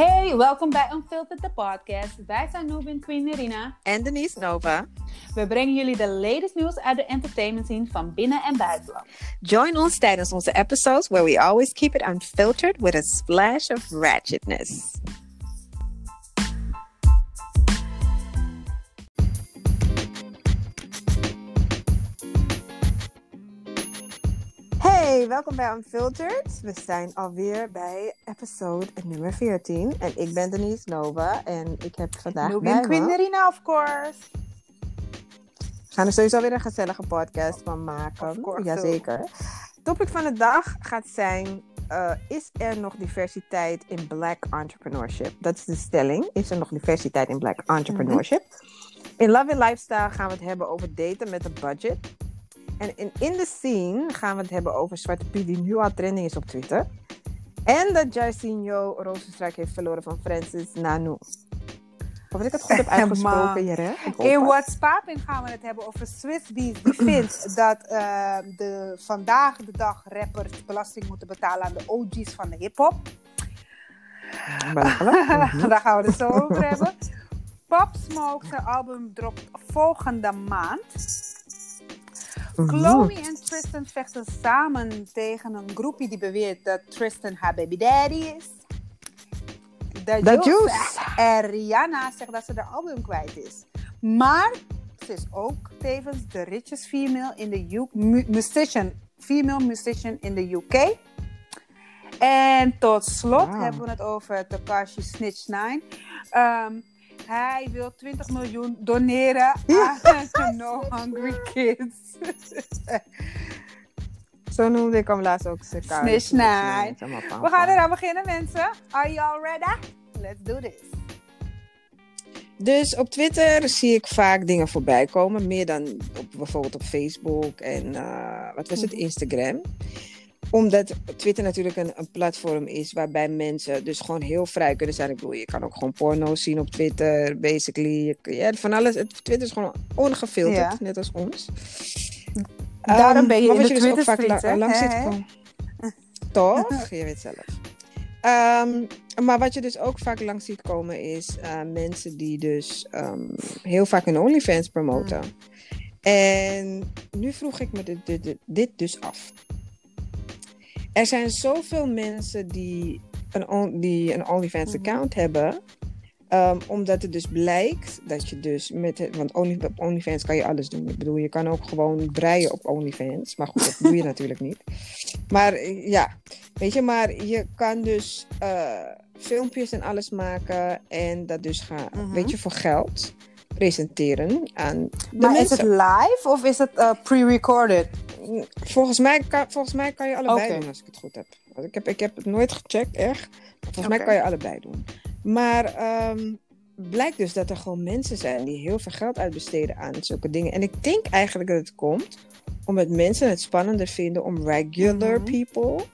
Hey, welkom bij Unfiltered the podcast. Wij zijn Nubin Queen Irina. En Denise Nova. We brengen jullie de latest nieuws uit de entertainment scene van binnen- en buitenland. Join ons tijdens onze episodes where we always keep it unfiltered with a splash of ratchetness. Welkom bij Unfiltered. We zijn alweer bij episode nummer 14. En ik ben Denise Nova en ik heb vandaag bij Queen of course. We gaan er sowieso weer een gezellige podcast van maken. course. Jazeker. Topic van de dag gaat zijn: eh, Is er nog diversiteit in black entrepreneurship? Dat is de stelling. Is er nog diversiteit in black entrepreneurship? In Love and Lifestyle gaan we het hebben over daten met een budget. En in In The Scene gaan we het hebben over Zwarte Piet die nu al trending is op Twitter. En dat Jairzinho Rozenstruik heeft verloren van Francis Nanu. Of ik het goed heb uitgesproken? Ik hoop In het. What's Poppin' gaan we het hebben over Swiss Beats. Die vindt dat eh, de, vandaag de dag rappers belasting moeten betalen aan de OG's van de hip-hop. Mhm. Daar gaan we het zo over hebben. Pop Smoke, zijn album dropt volgende maand. Chloe en Tristan vechten samen tegen een groepie die beweert dat Tristan haar baby daddy is. De The Juice. Juice. En Rihanna zegt dat ze haar album kwijt is. Maar ze is ook tevens de richest female in de U mu- musician, female musician in de UK. En tot slot hebben we het over Takashi Snitch 9. Ehm, hij wil 20 miljoen doneren aan No Hungry Kids. Zo noemde ik hem laatst ook. Night. We gaan eraan beginnen, mensen. Are you all ready? Let's do this. Dus op Twitter zie ik vaak dingen voorbij komen. Meer dan op, bijvoorbeeld op Facebook en eh, wat was het, Mhm. Instagram. Omdat Twitter natuurlijk een, een platform is waarbij mensen dus gewoon heel vrij kunnen zijn. Ik bedoel, je kan ook gewoon porno's zien op Twitter, basically. Je, ja, van alles. Twitter is gewoon ongefilterd, Ja. net als ons. Daarom Ehm, ben je in de dus ook vaak la- langs komen. Toch? Je weet zelf. Ehm, maar wat je dus ook vaak langs ziet komen is eh, mensen die dus ehm, heel vaak hun OnlyFans promoten. En nu vroeg ik me dit, dit, dit- dit dus af. Er zijn zoveel mensen die een, on- die een OnlyFans Mhm. account hebben. ehm, omdat het dus blijkt dat je dus met het, want Only, op OnlyFans kan je alles doen. Ik bedoel, je kan ook gewoon breien op OnlyFans. Maar goed, dat doe je natuurlijk niet. Maar eh, ja, weet je, maar je kan dus eh, filmpjes en alles maken. En dat dus gaan, Mhm. weet je, voor geld presenteren aan de Maar mensen. is het live of is het eh, pre-recorded? Volgens mij, kan, volgens mij kan je allebei doen, als ik het goed heb. Ik heb, ik heb het nooit gecheckt, echt. Volgens mij kan je allebei doen. Maar ehm, blijkt dus dat er gewoon mensen zijn die heel veel geld uitbesteden aan zulke dingen. En ik denk eigenlijk dat het komt omdat mensen het spannender vinden om regular Mhm. people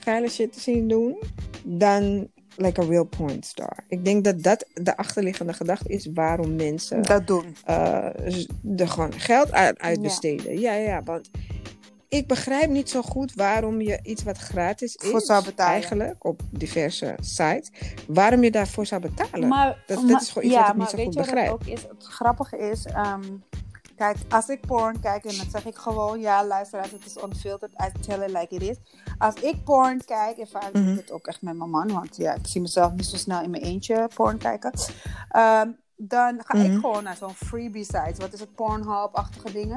geile shit te zien doen dan like a real porn star. Ik denk dat dat de achterliggende gedachte is waarom mensen Dat doen. eh, er gewoon geld uit, uitbesteden. Ja. ja, want ik begrijp niet zo goed waarom je iets wat gratis is, Voor zou betalen. eigenlijk op diverse sites, waarom je daarvoor zou betalen. Maar, dat- dat maar- is gewoon iets ja, wat ik niet maar zo weet goed je wat begrijp. het ook is? Het grappige is, ehm, kijk, als ik porn kijk en dan zeg ik gewoon, ja, luister, als het is unfiltered, I tell it like it is. Als ik porn kijk, en vaak doe Mhm. ik het ook echt met mijn man, want ja, ik zie mezelf niet zo snel in mijn eentje porn kijken. Ehm, dan ga ik Mhm. gewoon naar zo'n freebie site. Wat is het? Pornhub-achtige dingen.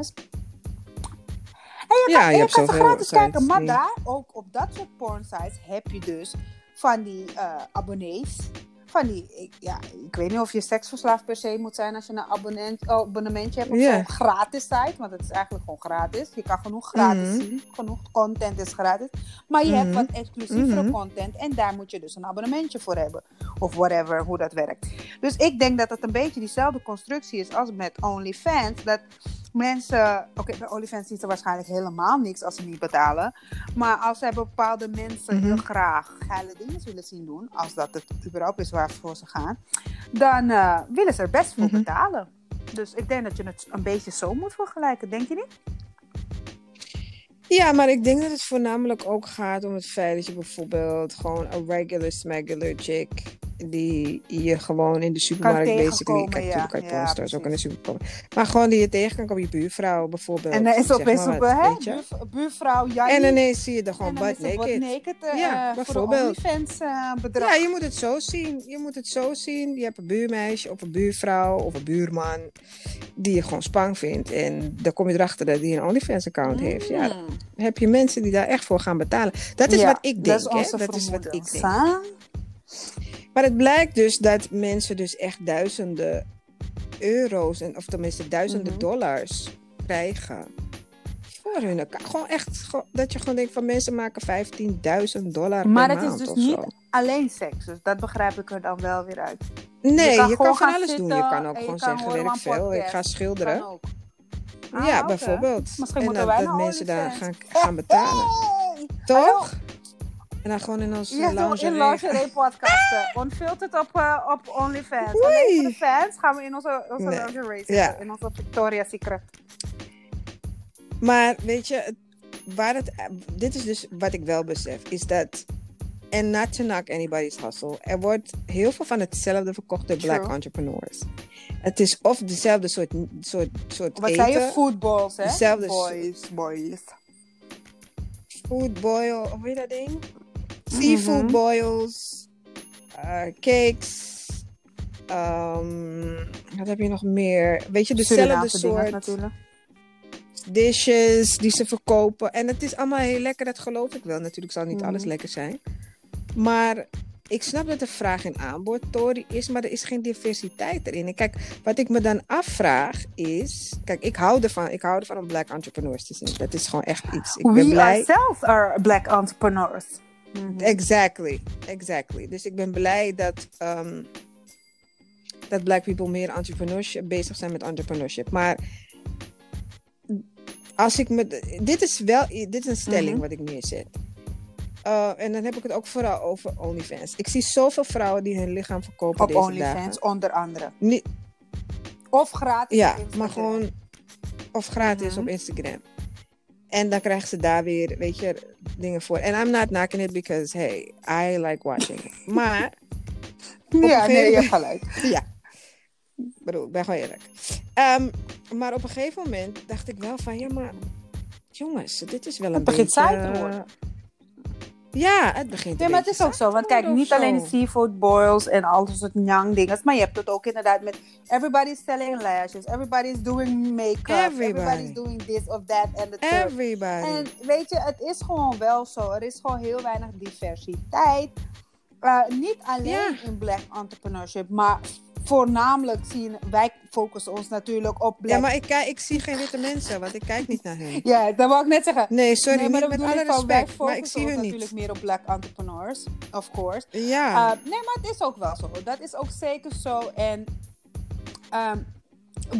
En je Ja, kan, je hebt kan ze gratis kijken. Maar daar, ook op dat soort porn sites, heb je dus van die eh, abonnees. Van die, ik, ja, ik weet niet of je seksverslaafd per se moet zijn als je een abonnent, oh, abonnementje hebt op Ja. zo'n gratis site. Want het is eigenlijk gewoon gratis. Je kan genoeg gratis Mhm. zien. Genoeg content is gratis. Maar je hebt Mhm. wat exclusievere Mhm. content. En daar moet je dus een abonnementje voor hebben. Of whatever, hoe dat werkt. Dus ik denk dat het een beetje diezelfde constructie is als met OnlyFans. Dat mensen, oké, bij OnlyFans zien ze waarschijnlijk helemaal niks als ze niet betalen. Maar als zij bepaalde mensen heel graag geile dingen willen zien doen, als dat het überhaupt is waarvoor ze gaan, dan eh, willen ze er best voor Mhm. betalen. Dus ik denk dat je het een beetje zo moet vergelijken, denk je niet? Ja, maar ik denk dat het voornamelijk ook gaat om het feit dat je bijvoorbeeld gewoon een regular smuggler chick die je gewoon in de supermarkt basically... tegenkomen, Kijk, ja. natuurlijk kan je Ja, pornstars ook in de supermarkt. Maar gewoon die je tegen kan komen, je buurvrouw bijvoorbeeld. En dan is opeens op, wat, hè, buur- buurvrouw Jannie. En ineens zie je er gewoon dan butt het naked. eh, Ja, eh, bijvoorbeeld. OnlyFans eh, bedrag. Ja, je moet het zo zien. Je moet het zo zien. Je hebt een buurmeisje of een buurvrouw of een buurman die je gewoon spang vindt. En dan kom je erachter dat die een OnlyFans-account heeft. Ja, dan Mm. heb je mensen die daar echt voor gaan betalen. Dat is Ja, wat ik denk. Dat is hè. Dat is wat ik denk. Maar het blijkt dus dat mensen dus echt duizenden euro's, en, of tenminste duizenden Mhm. dollars krijgen. Voor hun account. Gewoon echt, gewoon- dat je gewoon denkt van mensen maken 15.000 dollar Maar per het is maand dus niet zo. alleen seks. Dus dat begrijp ik er dan wel weer uit. Nee, je kan van alles doen. Je kan ook gewoon zeggen, van veel, ik ga schilderen. Ah, ja, oké. bijvoorbeeld. Misschien en dat, wij dat mensen daar gaan, gaan betalen. Hey! Toch? En dan gewoon in onze Ja, zo in lingerie. lingerie podcasten. Unfiltered op, eh, op OnlyFans. Alleen voor de fans gaan we in onze, onze Nee. lingerie zitten. Ja. In onze Victoria's Secret. Maar weet je, waar het, dit is dus wat ik wel besef, is dat, en not to knock anybody's hustle, er wordt heel veel van hetzelfde verkocht door black True. entrepreneurs. Het is of dezelfde soort, soort, soort Wat eten, zijn je foodballs, hè? Dezelfde boys, boys. food boil, of weet je dat ding? Seafood Mhm. boils, eh, cakes, ehm, wat heb je nog meer? Weet je, dezelfde soort dishes die ze verkopen. En het is allemaal heel lekker, dat geloof ik wel. Natuurlijk zal niet Mhm. alles lekker zijn. Maar ik snap dat de vraag en aanbod Tory is, maar er is geen diversiteit erin. En kijk, wat ik me dan afvraag is... Kijk, ik hou ervan, ik hou ervan om black entrepreneurs te zien. Dat is gewoon echt iets. Ik ben We blij. ourselves are black entrepreneurs. Mhm. Exactly, exactly. Dus ik ben blij dat, ehm, dat black people meer entrepreneurship bezig zijn met entrepreneurship. Maar als ik me. Dit is wel dit is een stelling Mhm. wat ik neerzet. Uh, en dan heb ik het ook vooral over OnlyFans. Ik zie zoveel vrouwen die hun lichaam verkopen Op deze OnlyFans, dagen. onder andere. Niet, Of gratis. ja, maar gewoon of gratis op Instagram. En dan krijgen ze daar weer, weet je, dingen voor. En I'm not knocking it because, hey, I like watching. Maar Ja, nee, je hebt gelijk. Ja. Ik bedoel, ik ben gewoon eerlijk. Ehm, maar op een gegeven moment dacht ik wel van, ja, maar jongens, dit is wel een Het begint beetje... saai te worden. Ja, het begint Ja, maar het is ook zo. Want kijk, niet alleen de seafood boils en al dat soort nyang dingen. Maar je hebt het ook inderdaad met... Everybody's selling lashes. Everybody's doing make-up. Everybody. Everybody's doing this of that and the zo. third. Everybody. En weet je, het is gewoon wel zo. Er is gewoon heel weinig diversiteit. Uh, niet alleen in black entrepreneurship, maar voornamelijk zien wij focussen ons natuurlijk op black. Ja, maar ik, kijk, ik zie geen witte mensen, want ik kijk niet naar hen. Ja, dat wou ik net zeggen. Nee, sorry, nee, maar niet met alle respect, maar ik zie hun natuurlijk niet. meer op black entrepreneurs, of course. Ja, Uh, nee, maar het is ook wel zo. Dat is ook zeker zo. En ehm,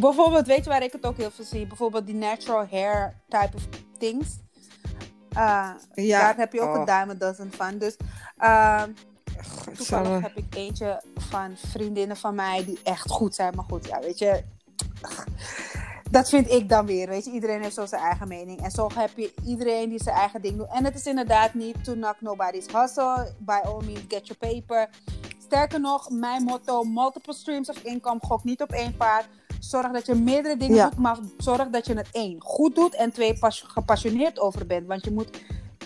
bijvoorbeeld, weet je waar ik het ook heel veel zie? Bijvoorbeeld die natural hair type of things. Uh, Ja. Daar heb je ook Oh. een dime a dozen van. Dus ehm. Toevallig heb ik eentje van vriendinnen van mij die echt goed zijn. Maar goed, ja, weet je. Dat vind ik dan weer, weet je. Iedereen heeft zo zijn eigen mening. En zo heb je iedereen die zijn eigen ding doet. En het is inderdaad niet to knock nobody's hustle. By all means, get your paper. Sterker nog, mijn motto, multiple streams of income, gok niet op één paard. Zorg dat je meerdere dingen Ja. doet, maar zorg dat je het één goed doet en twee pas- gepassioneerd over bent. Want je moet,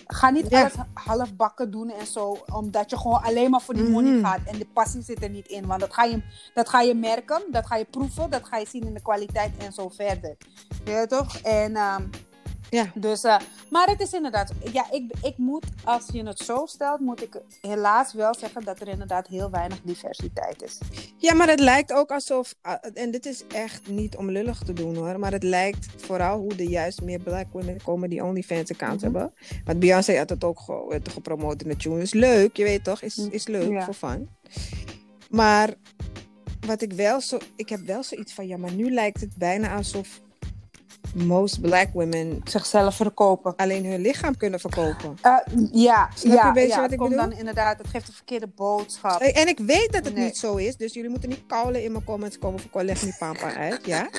ga niet alles halfbakken doen en zo, omdat je gewoon alleen maar voor die money Mhm. gaat. En de passie zit er niet in, want dat ga, je, dat ga je merken, dat ga je proeven, dat ga je zien in de kwaliteit en zo verder. Ja, toch? En ehm, Ja. dus, eh, maar het is inderdaad, ja, ik, ik moet, als je het zo stelt, moet ik helaas wel zeggen dat er inderdaad heel weinig diversiteit is. Ja, maar het lijkt ook alsof, ah, en dit is echt niet om lullig te doen hoor, maar het lijkt vooral hoe er juist meer black women komen die OnlyFans account Mhm. hebben. Want Beyoncé had het ook ge- gepromoot in de tune. Is leuk, je weet toch, is, is leuk Ja. voor fun. Maar wat ik wel zo, ik heb wel zoiets van, ja, maar nu lijkt het bijna alsof most black women Zichzelf verkopen. alleen hun lichaam kunnen verkopen. Eh, ja, Snap je ja, ja, wat het ik bedoel? dan inderdaad, het geeft een verkeerde boodschap. En ik weet dat het Nee. niet zo is, dus jullie moeten niet koulen in mijn comments komen voor leg niet pampa uit, ja?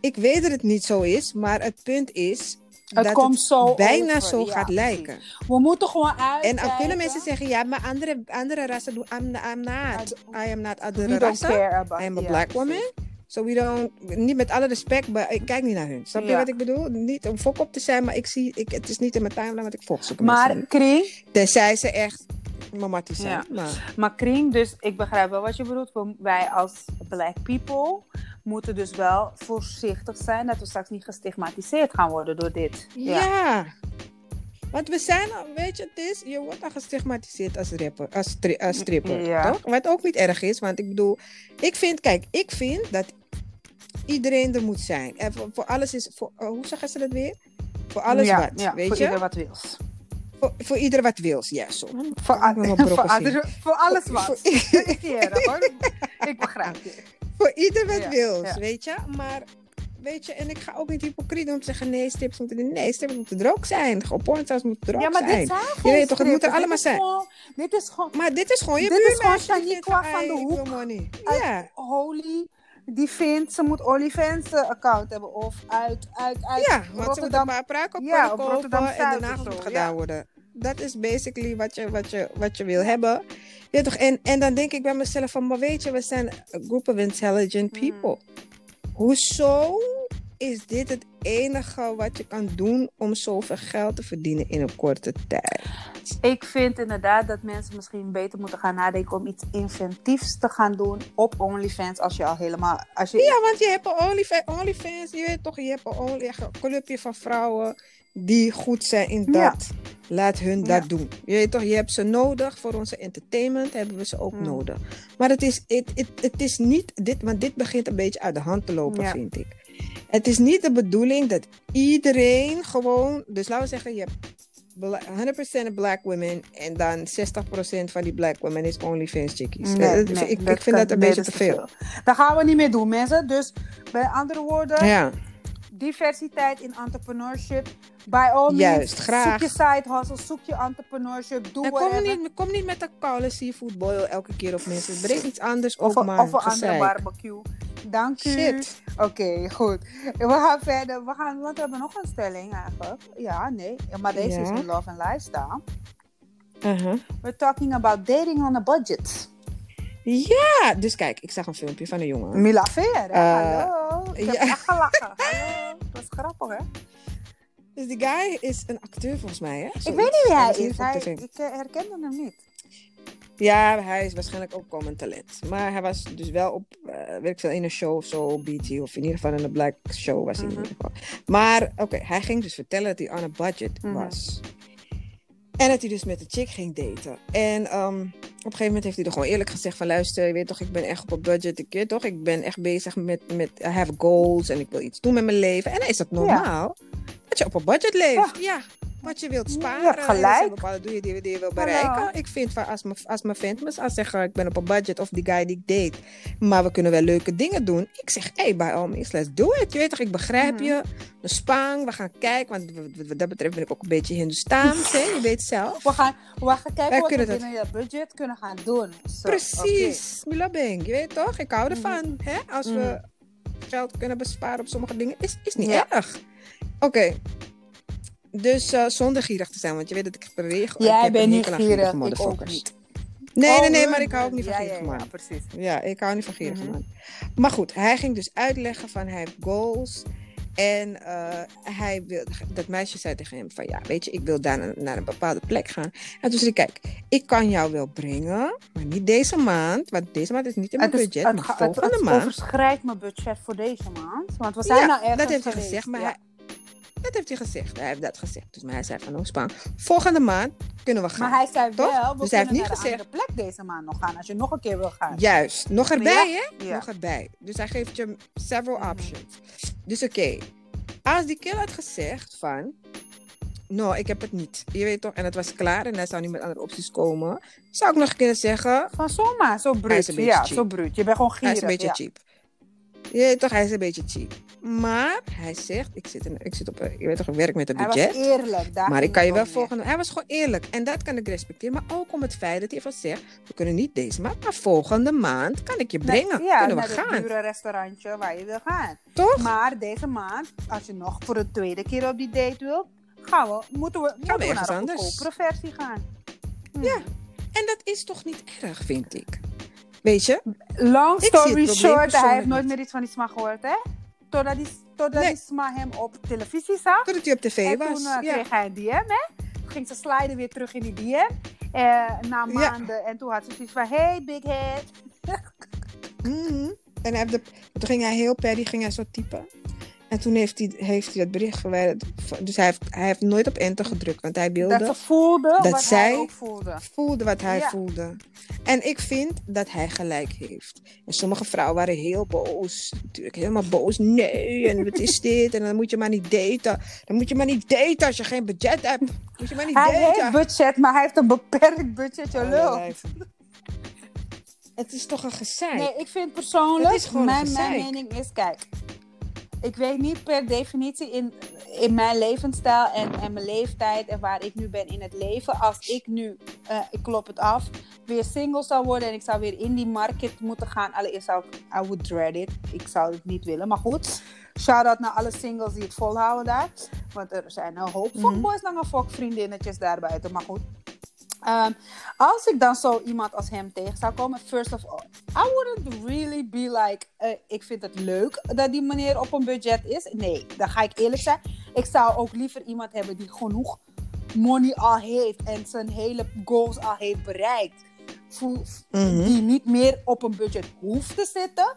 Ik weet dat het niet zo is, maar het punt is, Het dat komt zo bijna over. zo Ja, gaat lijken. We moeten gewoon uit. En dan kunnen mensen zeggen, ja, maar andere, andere rassen doen, I'm, I'm not. I am not andere don't rassen. I am a black woman. So we don't, niet met alle respect, maar ik kijk niet naar hun. Snap je Ja. wat ik bedoel? Niet om fok op te zijn, maar ik zie, ik, het is niet in mijn timeline, want ik volg zulke Maar kring, Tenzij ze echt mammaties zijn. Ja. Maar, maar kring, dus ik begrijp wel wat je bedoelt. Wij als black people moeten dus wel voorzichtig zijn dat we straks niet gestigmatiseerd gaan worden door dit. ja. Want we zijn, weet je, het is, je wordt al gestigmatiseerd als rapper, als, stri- als stripper, Ja. toch? Wat ook niet erg is, want ik bedoel, ik vind, kijk, ik vind dat iedereen er moet zijn. En voor, voor alles is, voor, oh, hoe zeggen ze dat weer? Voor alles ja, wat, ja, weet voor je? ieder wat wils. Voor, voor ieder wat wil, ja, zo. Voor, voor, andere- voor alles wat. voor- Ik begrijp je. Voor ieder wat Ja, wil, ja. weet je? Maar, weet je, en ik ga ook niet hypocriet doen om te zeggen, nee, strips moeten er, nee, strips moeten er ook zijn. Gewoon pornstars moeten er ook Ja, maar zijn. dit zijn Je weet toch, het moet er allemaal zijn. gewoon- Dit is gewoon Maar dit is gewoon je Dit is gewoon Shaniqua van de "Ai, ik wil hoek." money. Ja, Holy. Die vindt, ze moet OnlyFans account hebben. Of uit, uit, uit ja, want ze moet een Ja, op Rotterdam en zo, moet gedaan ja. worden. Dat is basically wat je, wat je, wat je wil hebben. Ja, toch? En, en dan denk ik bij mezelf van, maar weet je, we zijn a group of intelligent Hmm. people. Hoezo is dit het enige wat je kan doen om zoveel geld te verdienen in een korte tijd? Ik vind inderdaad dat mensen misschien beter moeten gaan nadenken om iets inventiefs te gaan doen op OnlyFans. Als je al helemaal. Als je, Ja, want je hebt een OnlyFans, OnlyFans je weet toch, je hebt een only, een clubje van vrouwen die goed zijn in dat. Ja. Laat hun Ja. dat doen. Je weet toch, je hebt ze nodig voor onze entertainment, hebben we ze ook Hmm. nodig. Maar het is, het, het, het is niet, dit, want dit begint een beetje uit de hand te lopen, Ja. vind ik. Het is niet de bedoeling dat iedereen gewoon, dus laten we zeggen, je hebt bla- 100% black women en dan 60% van die black women is OnlyFans chickies. Nee, Eh, nee, ik, vind dat een beetje te veel. Dat gaan we niet meer doen, mensen. Dus bij andere woorden, Ja. Diversiteit in entrepreneurship. By all means, Juist, graag. zoek je side hustle, zoek je entrepreneurship, doe En kom whatever. niet, kom niet met een koude seafood boil elke keer op mensen. Breng iets anders Of, op, een- man. of een andere barbecue. Dank u. Shit. Oké, goed. We gaan verder. We, gaan, want we hebben nog een stelling eigenlijk. Ja, nee. Maar deze Ja. is in Love and Lifestyle. Uh-huh. We're talking about dating on a budget. Ja, dus kijk, ik zag een filmpje van een jongen. Mila Veer? Eh, Hallo. Ik heb ja. echt gelachen. Hallo. Dat is grappig, hè? Dus die guy is een acteur volgens mij, hè? Ik weet niet wie hij is. Hij, ik eh, herkende hem niet. Ja, hij is waarschijnlijk ook common talent. Maar hij was dus wel op, eh, weet ik veel, in een show of zo, BT. Of in ieder geval in een black show was hij Mhm. in ieder geval. Maar, oké, hij ging dus vertellen dat hij on a budget Mhm. was. En dat hij dus met een chick ging daten. En ehm, op een gegeven moment heeft hij er gewoon eerlijk gezegd van... luister, je weet toch, ik ben echt op een budget. Ik weet toch, ik ben echt bezig met, met... I have goals en ik wil iets doen met mijn leven. En dan is dat normaal dat je op een budget leeft. Ja. Wat je wilt Je sparen. hebt en gelijk. zijn bepaalde doelen die, die je wil bereiken. Ik vind van als mijn, als mijn vent me zou zeggen... ik ben op een budget of die guy die ik date... maar we kunnen wel leuke dingen doen. Ik zeg, hey, by all means, let's do it. Je weet toch, ik begrijp Mhm. je. Een spang, we gaan kijken. Want wat- wat dat betreft ben ik ook een beetje Hindoestaans. hè, je weet zelf. We gaan, we gaan kijken Wij wat we binnen je budget kunnen gaan doen. Zo, Precies, Mila Bing, je weet toch? Ik hou Mhm. ervan. Hè? Als we geld kunnen besparen op sommige dingen, is, is niet Ja. erg. Oké. Dus eh, zonder gierig te zijn, want je weet dat ik regel. oké. Jij bent niet gierig, ik ook niet. Nee, Oh, nee, nee, maar ik hou ook niet van ja, gierige ja, precies. Ja, ik hou niet van gierige Mhm. man. Maar goed, hij ging dus uitleggen van hij heeft goals. En eh, hij wil, dat meisje zei tegen hem van ja, weet je, ik wil daar naar, naar een bepaalde plek gaan. En toen zei hij, kijk, ik kan jou wel brengen, maar niet deze maand. Want deze maand is niet in mijn Het, is, budget, het, maar ga- het, volgende het maand. overschrijdt mijn budget voor deze maand. Want we zijn Ja, nou ergens dat heeft hij gezegd, maar hij, dat heeft hij gezegd. Hij heeft dat gezegd. Dus maar hij zei van, oh Spaan, volgende maand kunnen we gaan. Maar hij zei Toch? wel, we Dus hij heeft niet gezegd- andere plek deze maand nog gaan. Als je nog een keer wil gaan. Juist, nog erbij hè? Ja. Nog erbij. Dus hij geeft je several Mhm. options. Dus oké, als die kill had gezegd van, no, ik heb het niet. Je weet toch, en het was klaar en hij zou niet met andere opties komen. Zou ik nog kunnen zeggen, Van zomaar, zo Hij bruut. Ja, cheap. zo bruut. Je bent gewoon hij gierig. is een beetje ja. cheap. Je, toch, hij is een beetje cheap. Maar hij zegt, ik zit, in, ik zit op, je weet toch, ik werk met een Hij budget. was eerlijk. Daar Maar ik kan je wel om volgen. Hij was gewoon eerlijk. En dat kan ik respecteren. Maar ook om het feit dat hij van zegt: we kunnen niet deze maand, maar volgende maand kan ik je brengen. Ja, kunnen we naar het gaan. dure restaurantje waar je wil gaan. Toch? Maar deze maand, als je nog voor de tweede keer op die date wilt, gaan we, moeten we, moeten we naar een goedkopere versie gaan. Ja. En dat is toch niet erg, vind ik. Weet je? Long story short, hij heeft nooit meer iets van die sma gehoord, hè? Totdat die, totdat Nee. hem op televisie zag. Totdat hij op tv en was. toen eh, ja. kreeg hij een DM, hè? Toen ging ze sliden weer terug in die DM. eh, na maanden. En toen had ze zoiets van, hey, big head. Mhm. En hij de, toen ging hij heel per, die ging hij zo typen. En toen heeft hij, heeft hij dat bericht verwijderd. Dus hij heeft, hij heeft nooit op enter gedrukt. Want hij wilde, Dat voelde dat zij- voelde. voelde wat hij Ja. voelde. En ik vind dat hij gelijk heeft. En sommige vrouwen waren heel boos. Natuurlijk helemaal boos. Nee, en wat is dit? En dan moet je maar niet daten. Dan moet je maar niet daten als je geen budget hebt. Moet je maar niet Hij daten. heeft budget, maar hij heeft een beperkt budget, je lul. Het is toch een gezeik? Nee, ik vind persoonlijk, Het is gewoon mijn, mijn mening is, kijk, ik weet niet per definitie in, in mijn levensstijl en, en mijn leeftijd en waar ik nu ben in het leven, als ik nu, eh, ik klop het af, weer single zou worden en ik zou weer in die market moeten gaan, allereerst zou ik, I would dread it, ik zou het niet willen, maar goed. Shout-out naar alle singles die het volhouden daar. Want er zijn een hoop Mhm. fuckboys en een fuckvriendinnetjes daar buiten. Maar goed. Ehm, als ik dan zo iemand als hem tegen zou komen, first of all, I wouldn't really be like, eh, ik vind het leuk dat die meneer op een budget is. Nee, dan ga ik eerlijk zijn. Ik zou ook liever iemand hebben die genoeg money al heeft en zijn hele goals al heeft bereikt. Mhm. Die niet meer op een budget hoeft te zitten.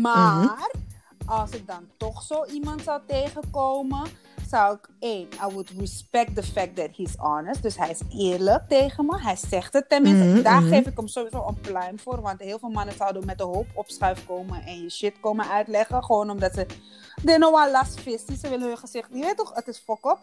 Maar Mhm. als ik dan toch zo iemand zou tegenkomen, zou ik één, I would respect the fact that he's honest. Dus hij is eerlijk tegen me. Hij zegt het tenminste. Mhm, Daar mhm. geef ik hem sowieso een pluim voor. Want heel veel mannen zouden met de hoop opschuif komen en je shit komen uitleggen. Gewoon omdat ze. Know I last fisty. Ze willen hun gezicht. Je weet toch, het is fuck up.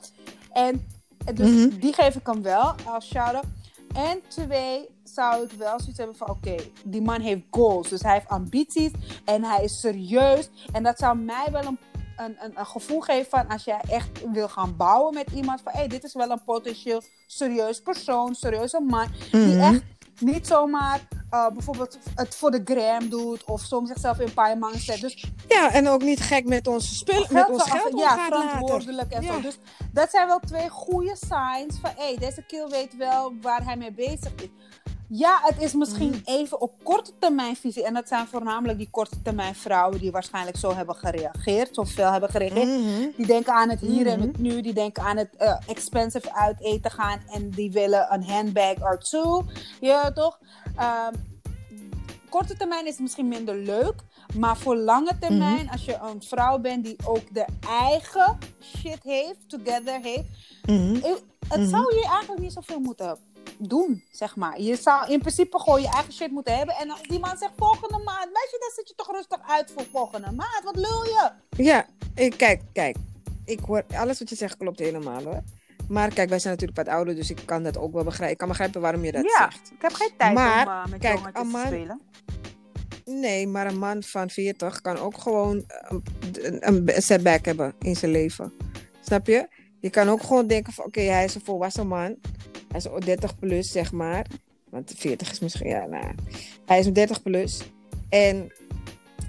En dus Mhm. die geef ik hem wel als shout-out. En twee, zou ik wel zoiets hebben van: oké, die man heeft goals. Dus hij heeft ambities en hij is serieus. En dat zou mij wel een, een, een, een gevoel geven van als jij echt wil gaan bouwen met iemand: van hé, hey, dit is wel een potentieel serieus persoon, serieuze man. Die Mhm. echt niet zomaar eh, bijvoorbeeld het voor de gram doet of soms zichzelf in paaiemang zet. Dus Ja, en ook niet gek met ons spul, met ons af- geld ja, later. verantwoordelijk en Ja. zo. Dus dat zijn wel twee goede signs van, hé, hey, deze kill weet wel waar hij mee bezig is. Ja, het is misschien Mhm. even op korte termijn visie. En dat zijn voornamelijk die korte termijn vrouwen die waarschijnlijk zo hebben gereageerd. Zo fel hebben gereageerd. Mhm. Die denken aan het hier en het nu. Die denken aan het eh, expensive uit eten gaan. En die willen een handbag or two. Ja, toch? Ehm, korte termijn is misschien minder leuk. Maar voor lange termijn, Mhm. als je een vrouw bent die ook de eigen shit heeft, together heeft. Het zou je eigenlijk niet zoveel moeten doen, zeg maar. Je zou in principe gewoon je eigen shit moeten hebben. En als die man zegt volgende maand, weet je, dan zit je toch rustig uit voor volgende maand. Wat lul je? Ja, ik, kijk, kijk. Ik hoor, alles wat je zegt klopt helemaal hoor. Maar kijk, wij zijn natuurlijk wat ouder, dus ik kan dat ook wel begrijpen. Ik kan begrijpen waarom je dat ja, zegt. ik heb geen tijd Maar, om uh, met kijk, jongetjes een man- te spelen. Nee, maar een man van 40 kan ook gewoon een, een, een setback hebben in zijn leven. Snap je? Je kan ook gewoon denken van, oké, hij is een volwassen man. Hij is 30 plus, zeg maar. Want 40 is misschien, ja, nou. Hij is 30 plus. En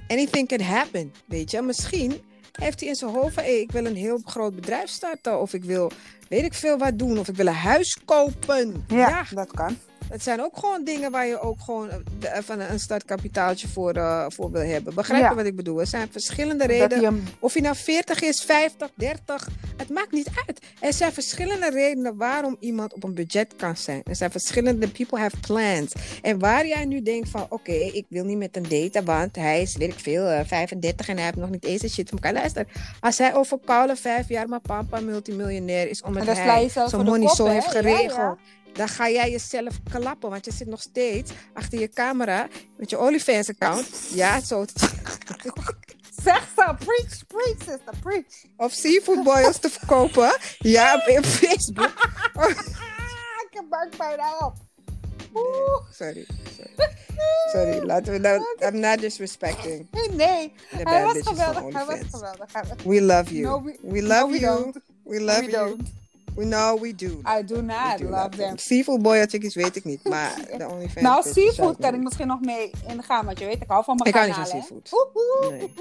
anything can happen, weet je. Misschien heeft hij in zijn hoofd van, hey, ik wil een heel groot bedrijf starten. Of ik wil, weet ik veel wat doen. Of ik wil een huis kopen. Ja, dat kan. Het zijn ook gewoon dingen waar je ook gewoon eh, even een startkapitaaltje voor, eh, voor wil hebben. Begrijp je Ja. wat ik bedoel? Er zijn verschillende redenen. Of je nou 40 is, 50, 30, het maakt niet uit. Er zijn verschillende redenen waarom iemand op een budget kan zijn. Er zijn verschillende people have plans. En waar jij nu denkt van, oké, ik wil niet met hem daten, want hij is, weet ik veel, eh, 35 en hij heeft nog niet eens een shit van elkaar. Luister, als hij over koude vijf jaar maar papa multimiljonair is, omdat hij zijn money zo heeft Ja, geregeld. ja. Dan ga jij jezelf klappen, want je zit nog steeds achter je camera met je OnlyFans-account. Ja, zo. Zeg zo, preach, preach, sister, preach. Of seafood boils te verkopen. Ja, op Facebook. Ik heb buikpijn op. Sorry. Sorry. Sorry, laten we nou... I'm not disrespecting Nee, Hij was geweldig. Hij was geweldig. We love you. No, we- love you. We love we you. don't. We know we do. I do not do love them. Seafood boy chickies weet ik niet, maar de OnlyFans Nou, seafood kan ik misschien nog mee in de gaan, want je weet, ik hou van mijn Ik hou niet van seafood. Nee.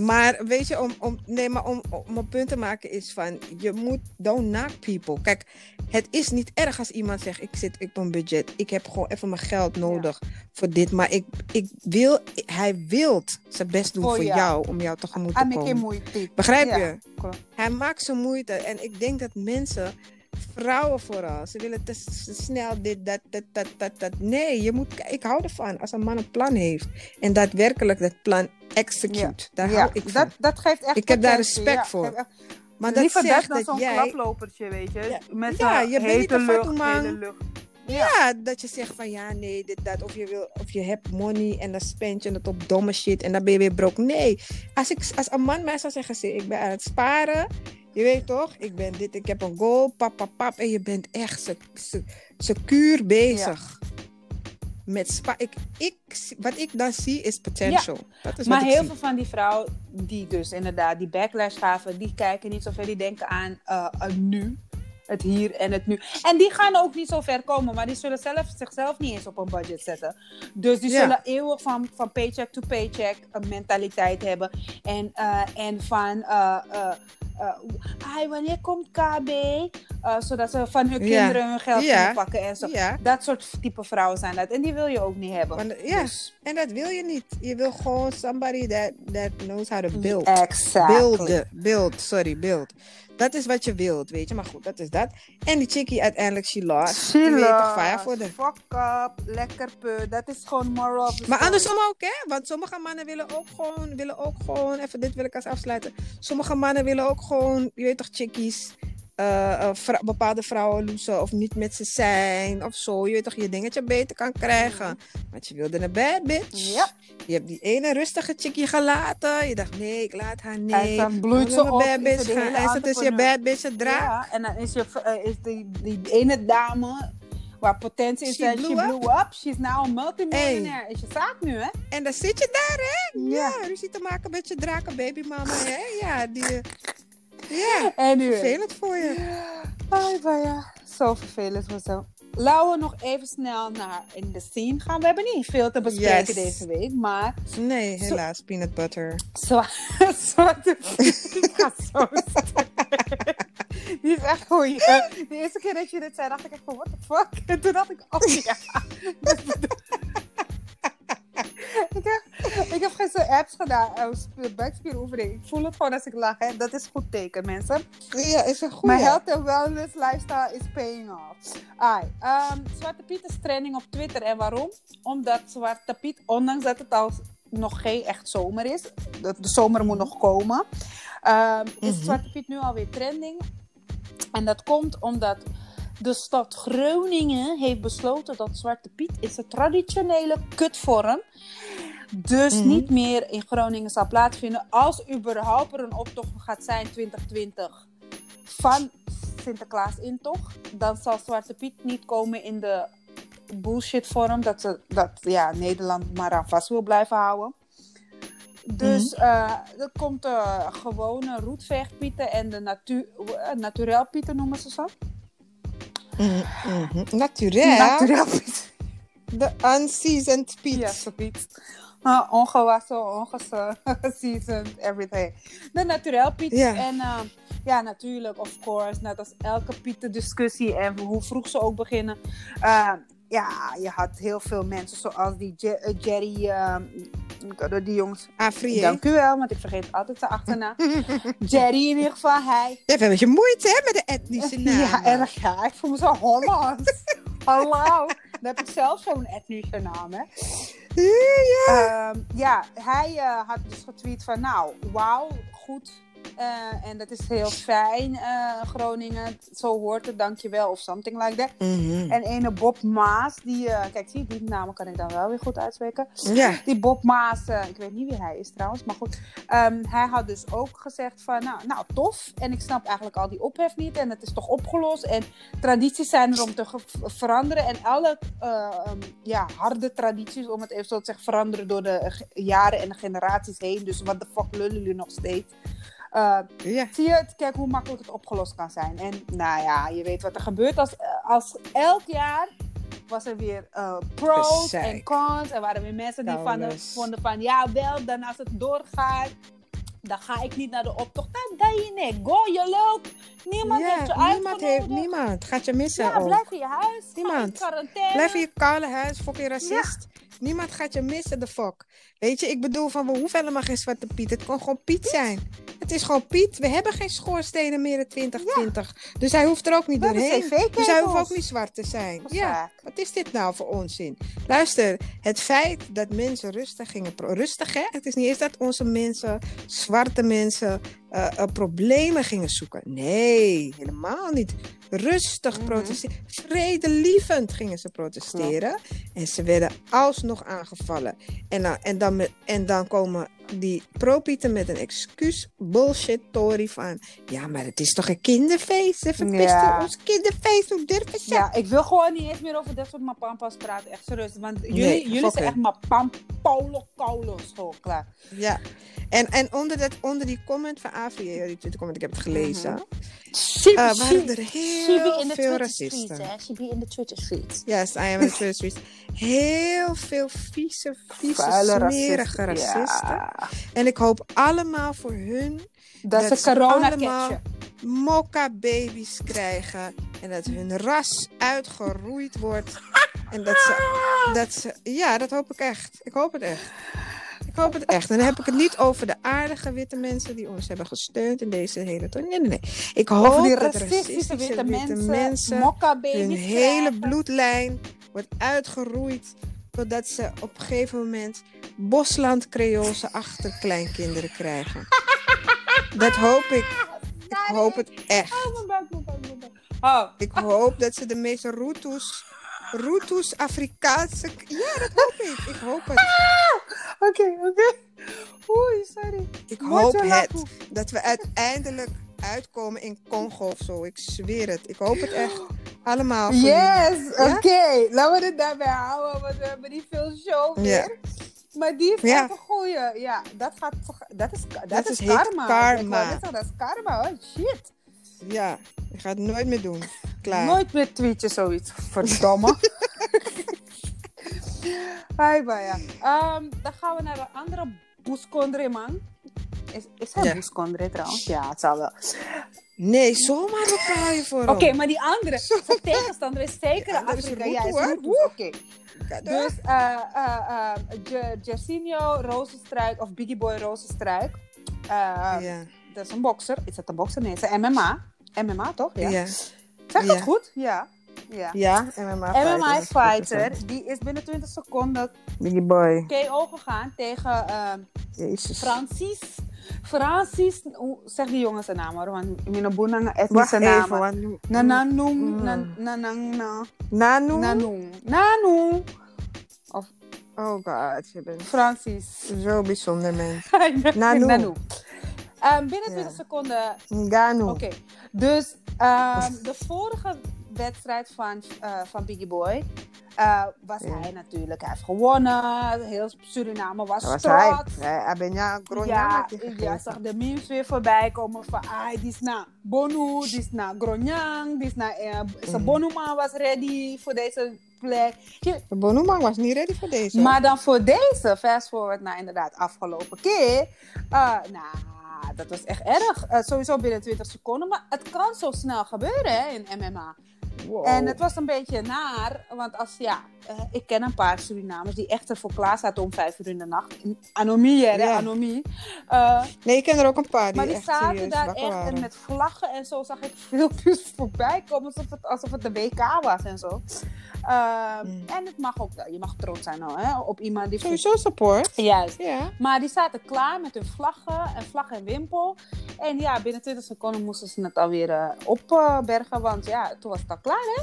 Maar weet je, om, om, nee, maar om, om een punt te maken is van, je moet, don't knock people. Kijk, het is niet erg als iemand zegt, ik zit op een budget. Ik heb gewoon even mijn geld nodig voor dit. Maar ik, ik wil, hij wil zijn best doen Voor voor jou. jou, om jou tegemoet te komen. moeite. Begrijp je? Hij maakt zijn moeite. En ik denk dat mensen, vrouwen vooral, ze willen te snel dit, dat, dat, dat, dat, dat. Nee, je moet, ik hou ervan als een man een plan heeft. En daadwerkelijk dat plan execute. Daar Ja, hou ik van. dat, dat geeft echt Ik heb daar respect ja. voor. Echt- maar dat Liever dat zegt dan dat zo'n jij... klaplopertje, weet je. Ja. Met Ja, je hete een lucht, hele lucht. Ja, dat je zegt van ja, nee, dit, dat. Of je, wil, of je hebt money en dan spend je het op domme shit en dan ben je weer broke. Nee, als, ik, als een man mij zou zeggen, "Zie, ik ben aan het sparen. Je weet toch, ik ben dit, ik heb een goal, pap, pap, pap. En je bent echt se- se- secuur bezig. Met spa ik, ik, wat ik dan zie is potential. Dat is Maar heel zie. veel van die vrouwen die dus inderdaad die backlash gaven, die kijken niet zoveel, die denken aan eh, nu. Het hier en het nu. En die gaan ook niet zo ver komen, maar die zullen zelf, zichzelf niet eens op een budget zetten. Dus die Ja. zullen eeuwig van, van paycheck to paycheck een mentaliteit hebben. En, eh, en van, "Ai, wanneer komt KB? Zodat ze van hun Ja. kinderen hun geld Ja. kunnen pakken en zo. Dat soort type vrouwen zijn dat. En die wil je ook niet hebben. want, Dus, en dat wil je niet. Je wil gewoon somebody that, that knows how to build. exactly. Beelden, beeld, sorry, beeld. Dat is wat je wilt, weet je. Maar goed, dat is dat. En die chickie uiteindelijk, she lost. Weet toch de... Fuck up, lekker pu. Dat is gewoon moral of Maar andersom ook, hè? Want sommige mannen willen ook gewoon, willen ook gewoon, even dit wil ik als afsluiten. Sommige mannen willen ook gewoon, je weet toch, chickies, eh, eh, vrou- bepaalde vrouwen loesen of niet met ze zijn of zo. Je weet toch, je dingetje beter kan krijgen. Want je wilde een bad bitch. Ja. Je hebt die ene rustige chickie gelaten. Je dacht, nee, ik laat haar niet. En dan bloeit ze op, is bad bitch de gaan. En ze tussen je entrepreneur. bad bitch een draak. Ja, en dan is, je, eh, is die, die ene dame waar potentie is She en blew she blew up. She's now a multimillionaire. Is je zaak nu, hè? En dan zit je daar, hè? Ja. Ja, ruzie te maken met je draken babymama, hè? Ja, die... Ja, Anyway. vervelend voor je. Maar ja. Zo vervelend was zo. Laten we nog even snel naar in de scene gaan. We hebben niet veel te bespreken Yes. deze week, maar Nee, helaas, peanut butter. Zwa Zwarte. Ik ga zo. Die is echt goed. De eerste keer dat je dit zei, dacht ik echt van, what the fuck? En toen dacht ik, oh ja. Ik, heb, ik heb gisteren apps gedaan, uh, buikspieroefening. Ik voel het gewoon als ik lach. Hè. Dat is goed teken, mensen. Ja, is een goede. Mijn health and wellness lifestyle is paying off. Ai, ehm, Zwarte Piet is trending op Twitter. En waarom? Omdat Zwarte Piet, ondanks dat het al nog geen echt zomer is, de, de zomer moet nog komen, ehm, is Mhm. Zwarte Piet nu alweer trending. En dat komt omdat de stad Groningen heeft besloten dat Zwarte Piet is de traditionele kutvorm. Dus Mhm. niet meer in Groningen zal plaatsvinden. Als überhaupt er een optocht gaat zijn 2020 van Sinterklaas intocht, dan zal Zwarte Piet niet komen in de bullshit vorm dat, ze, dat ja, Nederland maar aan vast wil blijven houden. Dus eh er komt de gewone roetveegpieten en de natuur, uh, naturel pieten noemen ze ze. Mhm, mhm. Naturel. Naturel. De unseasoned Piet. Ja, zoiets. Uh, ongewassen, ongeseasoned, everything. De naturel piet. Ja. En eh, ja, natuurlijk, of course, net als elke pieten discussie en hoe vroeg ze ook beginnen. Eh, ja, je had heel veel mensen zoals die eh, Jerry, eh, die jongens. Afrie, Dank u wel, want ik vergeet altijd zijn achternaam. Jerry in ieder geval, hij. Je hebt een beetje moeite hè, met de etnische naam. Ja, erg ja. Ik voel me zo Hollands. Hallo. Dan heb ik zelf zo'n etnische naam, hè. Ja. Ehm, ja, hij eh, had dus getweet van, nou, wauw, goed Eh, en dat is heel fijn, eh, Groningen. Zo hoort het, dankjewel. Of something like that. Mhm. En ene Bob Maas, die... eh, kijk, zie die namen kan ik dan wel weer goed uitspreken. Ja. Die Bob Maas, ik weet niet wie hij is trouwens, maar goed. Ehm, hij had dus ook gezegd van, nou, nou, tof. En ik snap eigenlijk al die ophef niet. En het is toch opgelost. En tradities zijn er om te veranderen. En alle eh, ehm, ja, harde tradities, om het even zo te zeggen, veranderen door de jaren en de generaties heen. Dus wat de fuck lullen jullie nog steeds? Eh, ja. zie je het? Kijk hoe makkelijk het opgelost kan zijn. En nou ja, je weet wat er gebeurt als, als elk jaar was er weer eh, pros en cons. Er waren weer mensen die van, Koules. vonden van ja, wel, dan als het doorgaat, dan ga ik niet naar de optocht. Dan ga je niet. Go, je loopt. Niemand heeft je niemand uitgenodigd. heeft, niemand. Gaat je missen Ja, ook. blijf in je huis. Ga in Niemand. quarantaine. Blijf in je koude huis, fucking racist. Niemand gaat je missen, de fuck. Weet je, ik bedoel van, we hoeven helemaal geen Zwarte Piet. Het kan gewoon Piet zijn. Het is gewoon Piet. We hebben geen schoorstenen meer in 2020. Dus hij hoeft er ook niet We doorheen. Dus hij hoeft ook niet zwart te zijn. Is Ja, wat is dit nou voor onzin? Luister, het feit dat mensen rustig gingen... Rustig, hè? Het is niet eens dat onze mensen, zwarte mensen, eh, eh, problemen gingen zoeken. Nee, helemaal niet. Rustig Mhm. protesteren. Vredelievend gingen ze protesteren. En ze werden alsnog aangevallen. En dan, en dan, en dan komen die propieten met een excuus bullshit tory van... Ja, maar het is toch een kinderfeest? Ze verpisten Ja. ons kinderfeest. Hoe durven ze? Ja, ik wil gewoon niet eens meer over dat soort mapampas praten. Echt serieus. Want jullie, Nee, jullie zijn echt mapam, paulo, kaulos. Gewoon klaar. Ja. En, en onder, dat, onder die comment van Avri, die Twitter comment, ik heb het gelezen... She, eh, waren er heel veel Twitter racisten. She be in the Twitter streets. Yes, I am in the Twitter streets. Heel veel vieze, vieze, Vuile smerige racisten. racisten. Ja. En ik hoop allemaal voor hun Dat, Dat ze corona allemaal- mokka baby's krijgen. En dat hun ras uitgeroeid wordt. En dat ze, dat ze... Ja, dat hoop ik echt. Ik hoop het echt. Ik hoop het echt. En dan heb ik het niet over de aardige witte mensen die ons hebben gesteund in deze hele toon. Nee, nee, nee. Ik hoop die dat racistische witte, mensen, mensen mokka hun hele bloedlijn wordt uitgeroeid. Totdat ze op een gegeven moment Bosland Creoolse achterkleinkinderen krijgen. Dat hoop ik. Ik hoop het echt. Oh. Oh, Ik hoop dat ze de meeste Roetus, Roetus Afrikaanse... Ja, dat hoop ik. Ik hoop het. oké, oké. Oei, sorry. Ik hoop het. Dat we uiteindelijk uitkomen in Congo of zo. Ik zweer het. Ik hoop het echt. Allemaal. Yes, Ja? oké. Laten we het daarbij houden, want we hebben niet veel show Ja. meer. Maar die is Ja. echt een goeie. Ja, dat gaat toch... Dat is, dat Dat is karma. karma. Zeggen, dat is karma. Oh, shit. Ja, ik ga het nooit meer doen. Klaar. Nooit meer tweetje zoiets. Verdomme. Hi, Baya. Ehm, dan gaan we naar een andere boeskondre, man. Is, is hij Ja. boeskondre trouwens? Ja, het zal wel. Nee, zomaar bepaal je voor Oké, maar die andere, zijn tegenstander is zeker is Afrika. Hutu, Ja, is. Oké. Door. Dus Jairzinho Rozenstruik of Biggie Boy Rozenstruik. ja. Dat is een bokser. Is dat een bokser? Nee, het is een MMA. MMA toch? Ja. Ja. Zeg Ja. het goed? Ja. Ja. Ja, MMA fighter. MMA dat is goed fighter, die is binnen 20 seconden. Biggie boy. KO gegaan tegen Jezus. Francis. Francis, zeg die jongen zijn naam hoor, want Minobuna Wacht etnische even, namen. want... Mm. nan- nanang- Nanu? Nanung. Nanu. Oh god, je bent Francis. zo bijzonder mens. Nanu. Nanu. Ehm, binnen 20 Ja. seconden. Nganu. Oké. Dus ehm, de vorige wedstrijd van, eh, van Biggie Boy. eh, was Ja. hij natuurlijk. Hij heeft gewonnen. Heel Suriname was, Dat was hij. trots. Hij hij ben ja, Ja, zag de memes weer voorbij komen van ah, die is na Bonu, die is na Gronjang, die is na eh, zijn Mm. Bonuma was ready voor deze plek. Je- De Bonumang was niet ready voor deze. maar dan voor deze, fast forward naar inderdaad afgelopen keer. eh, nou, dat was echt erg. Eh, sowieso binnen 20 seconden, maar het kan zo snel gebeuren hè, in MMA. Wow. En het was een beetje naar, want als ja, eh, ik ken een paar Surinamers die echt ervoor klaar zaten om vijf uur in de nacht. Anomie, hè, Ja. anomie. Eh, Nee, ik ken er ook een paar die, maar die echt zaten daar echt waren. en met vlaggen en zo zag ik filmpjes voorbij komen alsof het, alsof het de WK was en zo. Ehm, Mm. En het mag ook wel, je mag trots zijn nou, hè, op iemand die... Sowieso support. Juist. Maar die zaten klaar met hun vlaggen en vlag en wimpel. En ja, binnen 20 seconden moesten ze het alweer eh, opbergen, want ja, toen was het al klaar, hè?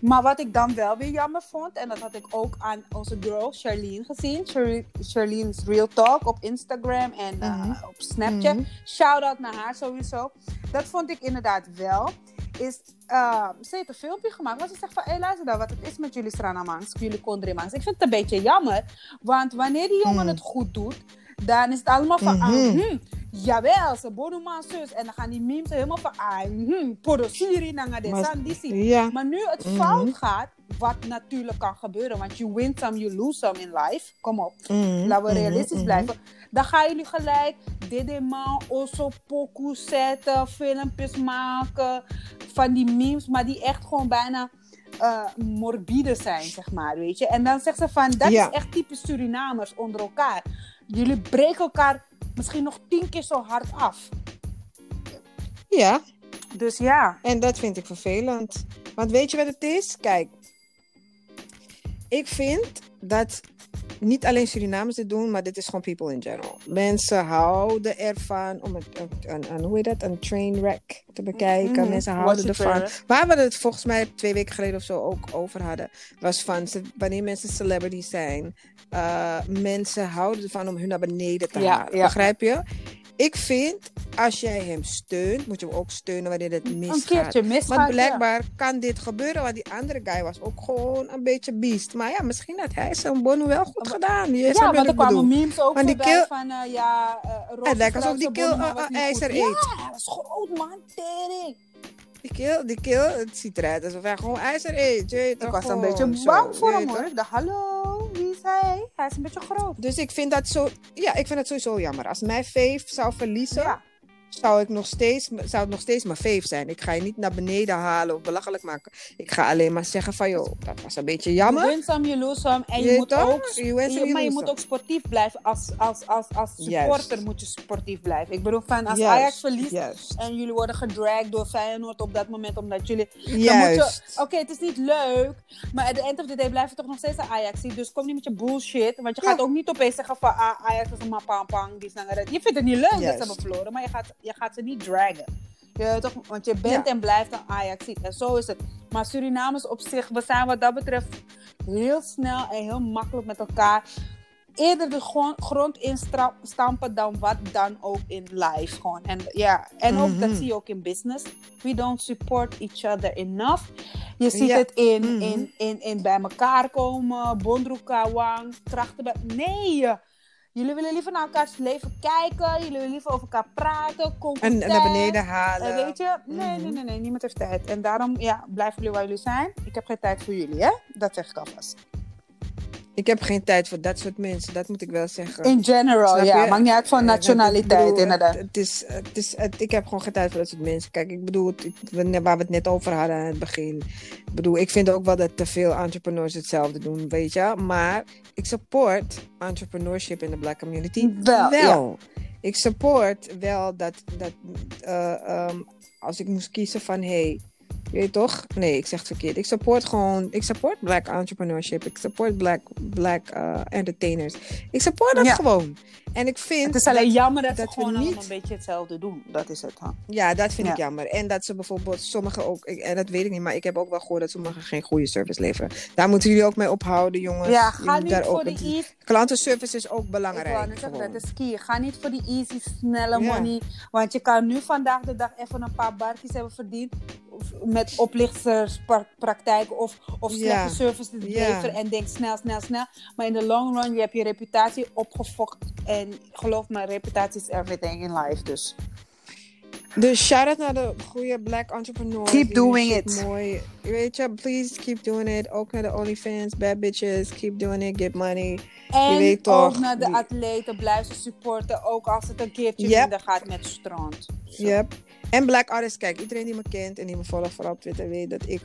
Maar wat ik dan wel weer jammer vond, en dat had ik ook aan onze girl Charlene gezien. Char- Charlene's Real Talk op Instagram en eh, Mhm. op Snapchat. Mhm. Shout-out naar haar sowieso. Dat vond ik inderdaad wel. Is, eh, ze heeft een filmpje gemaakt, maar ze zegt van, hé luister dan, wat het is met jullie Stranamangs, jullie Kondremangs. Ik vind het een beetje jammer, want wanneer die jongen Hmm. het goed doet, dan is het allemaal van, Mhm. ah, hm, jawel, ze bonuman zus. En dan gaan die memes helemaal van, ah, hm, podosiri, nanga de Maar- sandisi. Ja. Maar nu het Mhm. fout gaat, wat natuurlijk kan gebeuren, want you win some, you lose some in life. Kom op. Mhm, Laten we mhm, realistisch blijven. Dan gaan jullie gelijk Dedeman, Osso, Poku zetten, filmpjes maken van die memes, maar die echt gewoon bijna eh, morbide zijn, zeg maar, weet je. En dan zegt ze van, dat Ja. is echt typisch Surinamers onder elkaar. Jullie breken elkaar misschien nog tien keer zo hard af. Ja, Dus ja. en dat vind ik vervelend. Want weet je wat het is? Kijk, ik vind dat niet alleen Surinamers dit doen, maar dit is gewoon people in general. Mensen houden ervan om een, een, hoe heet dat, een trainwreck te bekijken. Mhm. Mensen houden ervan. Waar we het volgens mij twee weken geleden of zo ook over hadden, was van wanneer mensen celebrities zijn, uh, mensen houden ervan om hun naar beneden te Ja, halen. ja. Begrijp je? Ik vind, als jij hem steunt, moet je hem ook steunen wanneer het Een misgaat. keertje misgaat. Want ja. blijkbaar kan dit gebeuren, want die andere guy was ook gewoon een beetje beest. Maar ja, misschien had hij zijn bono wel goed gedaan. Je Ja, want er kwamen memes ook Want die van, eh, ja, uh, Het lijkt alsof die kill een- een ijzer Ja, eet. hij was groot, man. Tering. Die kill, die kill, het ziet eruit alsof hij gewoon ijzer eet. je Ik was een gewoon beetje zo, bang voor hem hoor. toch? Ik dacht, hallo, wie is hij? Hij is een beetje groot. Dus ik vind dat zo, ja, ik vind het sowieso jammer. Als mijn fave zou verliezen, Ja. Zou, ik nog steeds, zou het nog steeds mijn fave zijn. Ik ga je niet naar beneden halen of belachelijk maken. Ik ga alleen maar zeggen van, joh, dat was een beetje jammer. You win some, you lose some. En je, Je moet toch? ook, je- maar je moet ook sportief blijven. Als, als, als, als supporter Juist. moet je sportief blijven. Ik bedoel, van, als Juist, Ajax verliest Juist. en jullie worden gedragd door Feyenoord op dat moment, omdat jullie Dan moet je- Juist. Oké, het is niet leuk, maar at the end of the day blijf je toch nog steeds een Ajax. Dus kom niet met je bullshit. Want je Ja. gaat ook niet opeens zeggen van ah, Ajax is een mapampang. Die is. Je vindt het niet leuk dat ze hebben verloren, maar je gaat, je gaat ze niet dragen. Je, toch, want je bent Ja. en blijft een Ajax. En zo is het. Maar Surinamers op zich, we zijn wat dat betreft heel snel en heel makkelijk met elkaar. Eerder de gron- grond instampen dan wat dan ook in life. Gewoon. En, ja. en ook, dat Mhm. zie je ook in business. We don't support each other enough. Je ziet Ja. het in, Mhm. in, in, in bij elkaar komen, bondroeka, wang, krachten. bij- Nee! Jullie willen liever naar elkaars leven kijken. Jullie willen liever over elkaar praten. En naar beneden halen. En weet je, nee, Mhm. nee, nee, nee, niemand heeft tijd. En daarom, ja, blijven jullie waar jullie zijn. Ik heb geen tijd voor jullie, hè? Dat zeg ik alvast. Ik heb geen tijd voor dat soort mensen, dat moet ik wel zeggen. In general, Snap ja. je? Maakt niet uit van nationaliteit, bedoel, inderdaad. Het, het is, het is, het- ik heb gewoon geen tijd voor dat soort mensen. Kijk, ik bedoel, het- waar we het net over hadden aan het begin. Ik bedoel, ik vind ook wel dat te veel entrepreneurs hetzelfde doen, weet je. Maar ik support entrepreneurship in de black community Wel, Ik support wel dat, dat eh, ehm, als ik moest kiezen van, hey, weet je toch? Nee, ik zeg het verkeerd. Ik support gewoon, ik support black entrepreneurship. Ik support black, black eh, entertainers. Ik support dat Ja. gewoon. En ik vind Het is alleen dat- jammer dat, dat ze we gewoon niet- een beetje hetzelfde doen. Dat is het, hè? Ja, dat vind ik Ja. jammer. En dat ze bijvoorbeeld sommigen ook, ik- en dat weet ik niet, maar ik heb ook wel gehoord dat sommigen geen goede service leveren. Daar moeten jullie ook mee ophouden, jongens. Ja, ga niet daar voor ook- de easy... Klantenservice is ook Ik belangrijk. gewoon. dat is key. Ga niet voor die easy, snelle Ja. money. Want je kan nu vandaag de dag even een paar barkjes hebben verdiend. Met oplichterspraktijken of, of slechte Ja. service Ja. leveren. En denk snel, snel, snel. Maar in de long run, je hebt je reputatie opgefokt. En geloof me, reputatie is everything in life. Dus Dus shout-out naar de goede black entrepreneurs. Keep doing it. Mooi. Weet je, please keep doing it. Ook naar de OnlyFans, bad bitches. Keep doing it, get money. En weet ook toch, naar de atleten, blijf ze supporten. Ook als het een keertje Yep. minder gaat met strand. Yep. En black artists, kijk, iedereen die me kent en die me volgt vooral op Twitter weet dat ik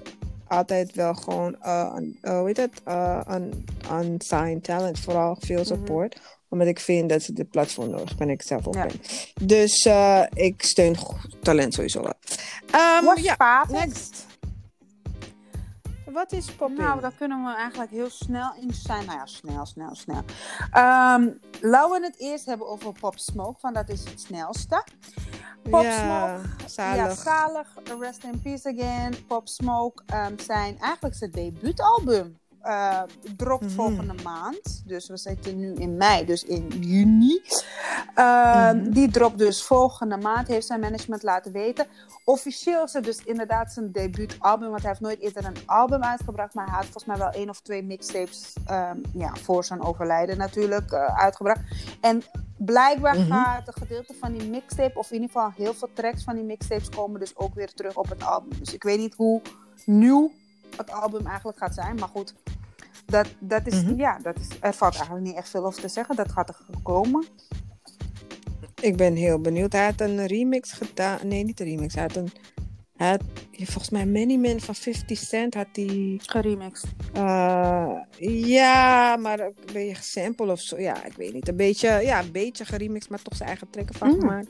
altijd wel gewoon, uh, uh, heet het, uh, un- unsigned talent. Vooral veel Mhm. support. Omdat ik vind dat ze dit platform nodig ben. Ik zelf ook Ja. ben. Dus eh, ik steun talent sowieso wel. Ehm, What's ja, next. Wat is popping? Nou, daar kunnen we eigenlijk heel snel in zijn. Nou ja, snel, snel, snel. Ehm laten we het eerst hebben over Pop Smoke, want dat is het snelste. Pop ja, Smoke, zalig. Ja, zalig. Rest in peace again. Pop Smoke ehm, zijn eigenlijk zijn debuutalbum. Eh dropt Mhm. volgende maand. Dus we zitten nu in mei, dus in juni. Ehm, Mhm. Die dropt dus volgende maand, heeft zijn management laten weten. Officieel is het dus inderdaad zijn debuutalbum, want hij heeft nooit eerder een album uitgebracht. Maar hij had volgens mij wel één of twee mixtapes ehm, ja, voor zijn overlijden natuurlijk eh, uitgebracht. En blijkbaar Mhm. gaat een gedeelte van die mixtape, of in ieder geval heel veel tracks van die mixtapes, komen dus ook weer terug op het album. Dus ik weet niet hoe nieuw het album eigenlijk gaat zijn, maar goed. Dat, dat is, Mhm. ja, dat is, er valt eigenlijk niet echt veel over te zeggen. Dat gaat er komen. Ik ben heel benieuwd. Hij had een remix gedaan. Nee, niet een remix. Hij had een. Hij had, volgens mij Many Men van 50 Cent had hij. Geremixed. eh, ja, maar een beetje gesample of zo. Ja, ik weet niet. Een beetje, ja, een beetje geremixed, maar toch zijn eigen trekken van Mm. gemaakt.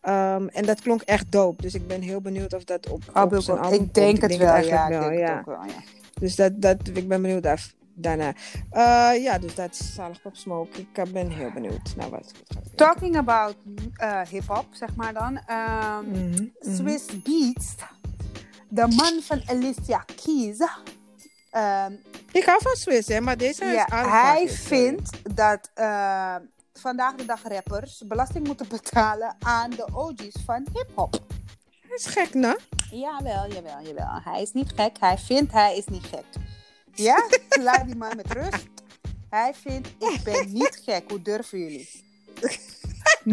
Ehm, en dat klonk echt dope. Dus ik ben heel benieuwd of dat op, op Album, zijn ik denk het wel, eigenlijk ja. Ik denk ja. het ook wel, ja. Dus dat, dat, ik ben benieuwd daar, daarna. Eh, ja, dus dat is Zalig Pop Smoke. Ik eh, ben heel benieuwd naar wat. Talking about eh, hip-hop, zeg maar dan. Ehm, Mhm, mhm. Swiss Beats, de man van Alicia Keys. ehm, Ik hou van Swiss, hè, maar deze ja, is hij vindt dat vandaag de dag rappers belasting moeten betalen aan de OG's van hip-hop. Hij is gek, nou. Jawel, jawel, jawel. Hij is niet gek. Hij vindt hij is niet gek. Ja? Laat die man met rust. Hij vindt, ik ben niet gek. Hoe durven jullie?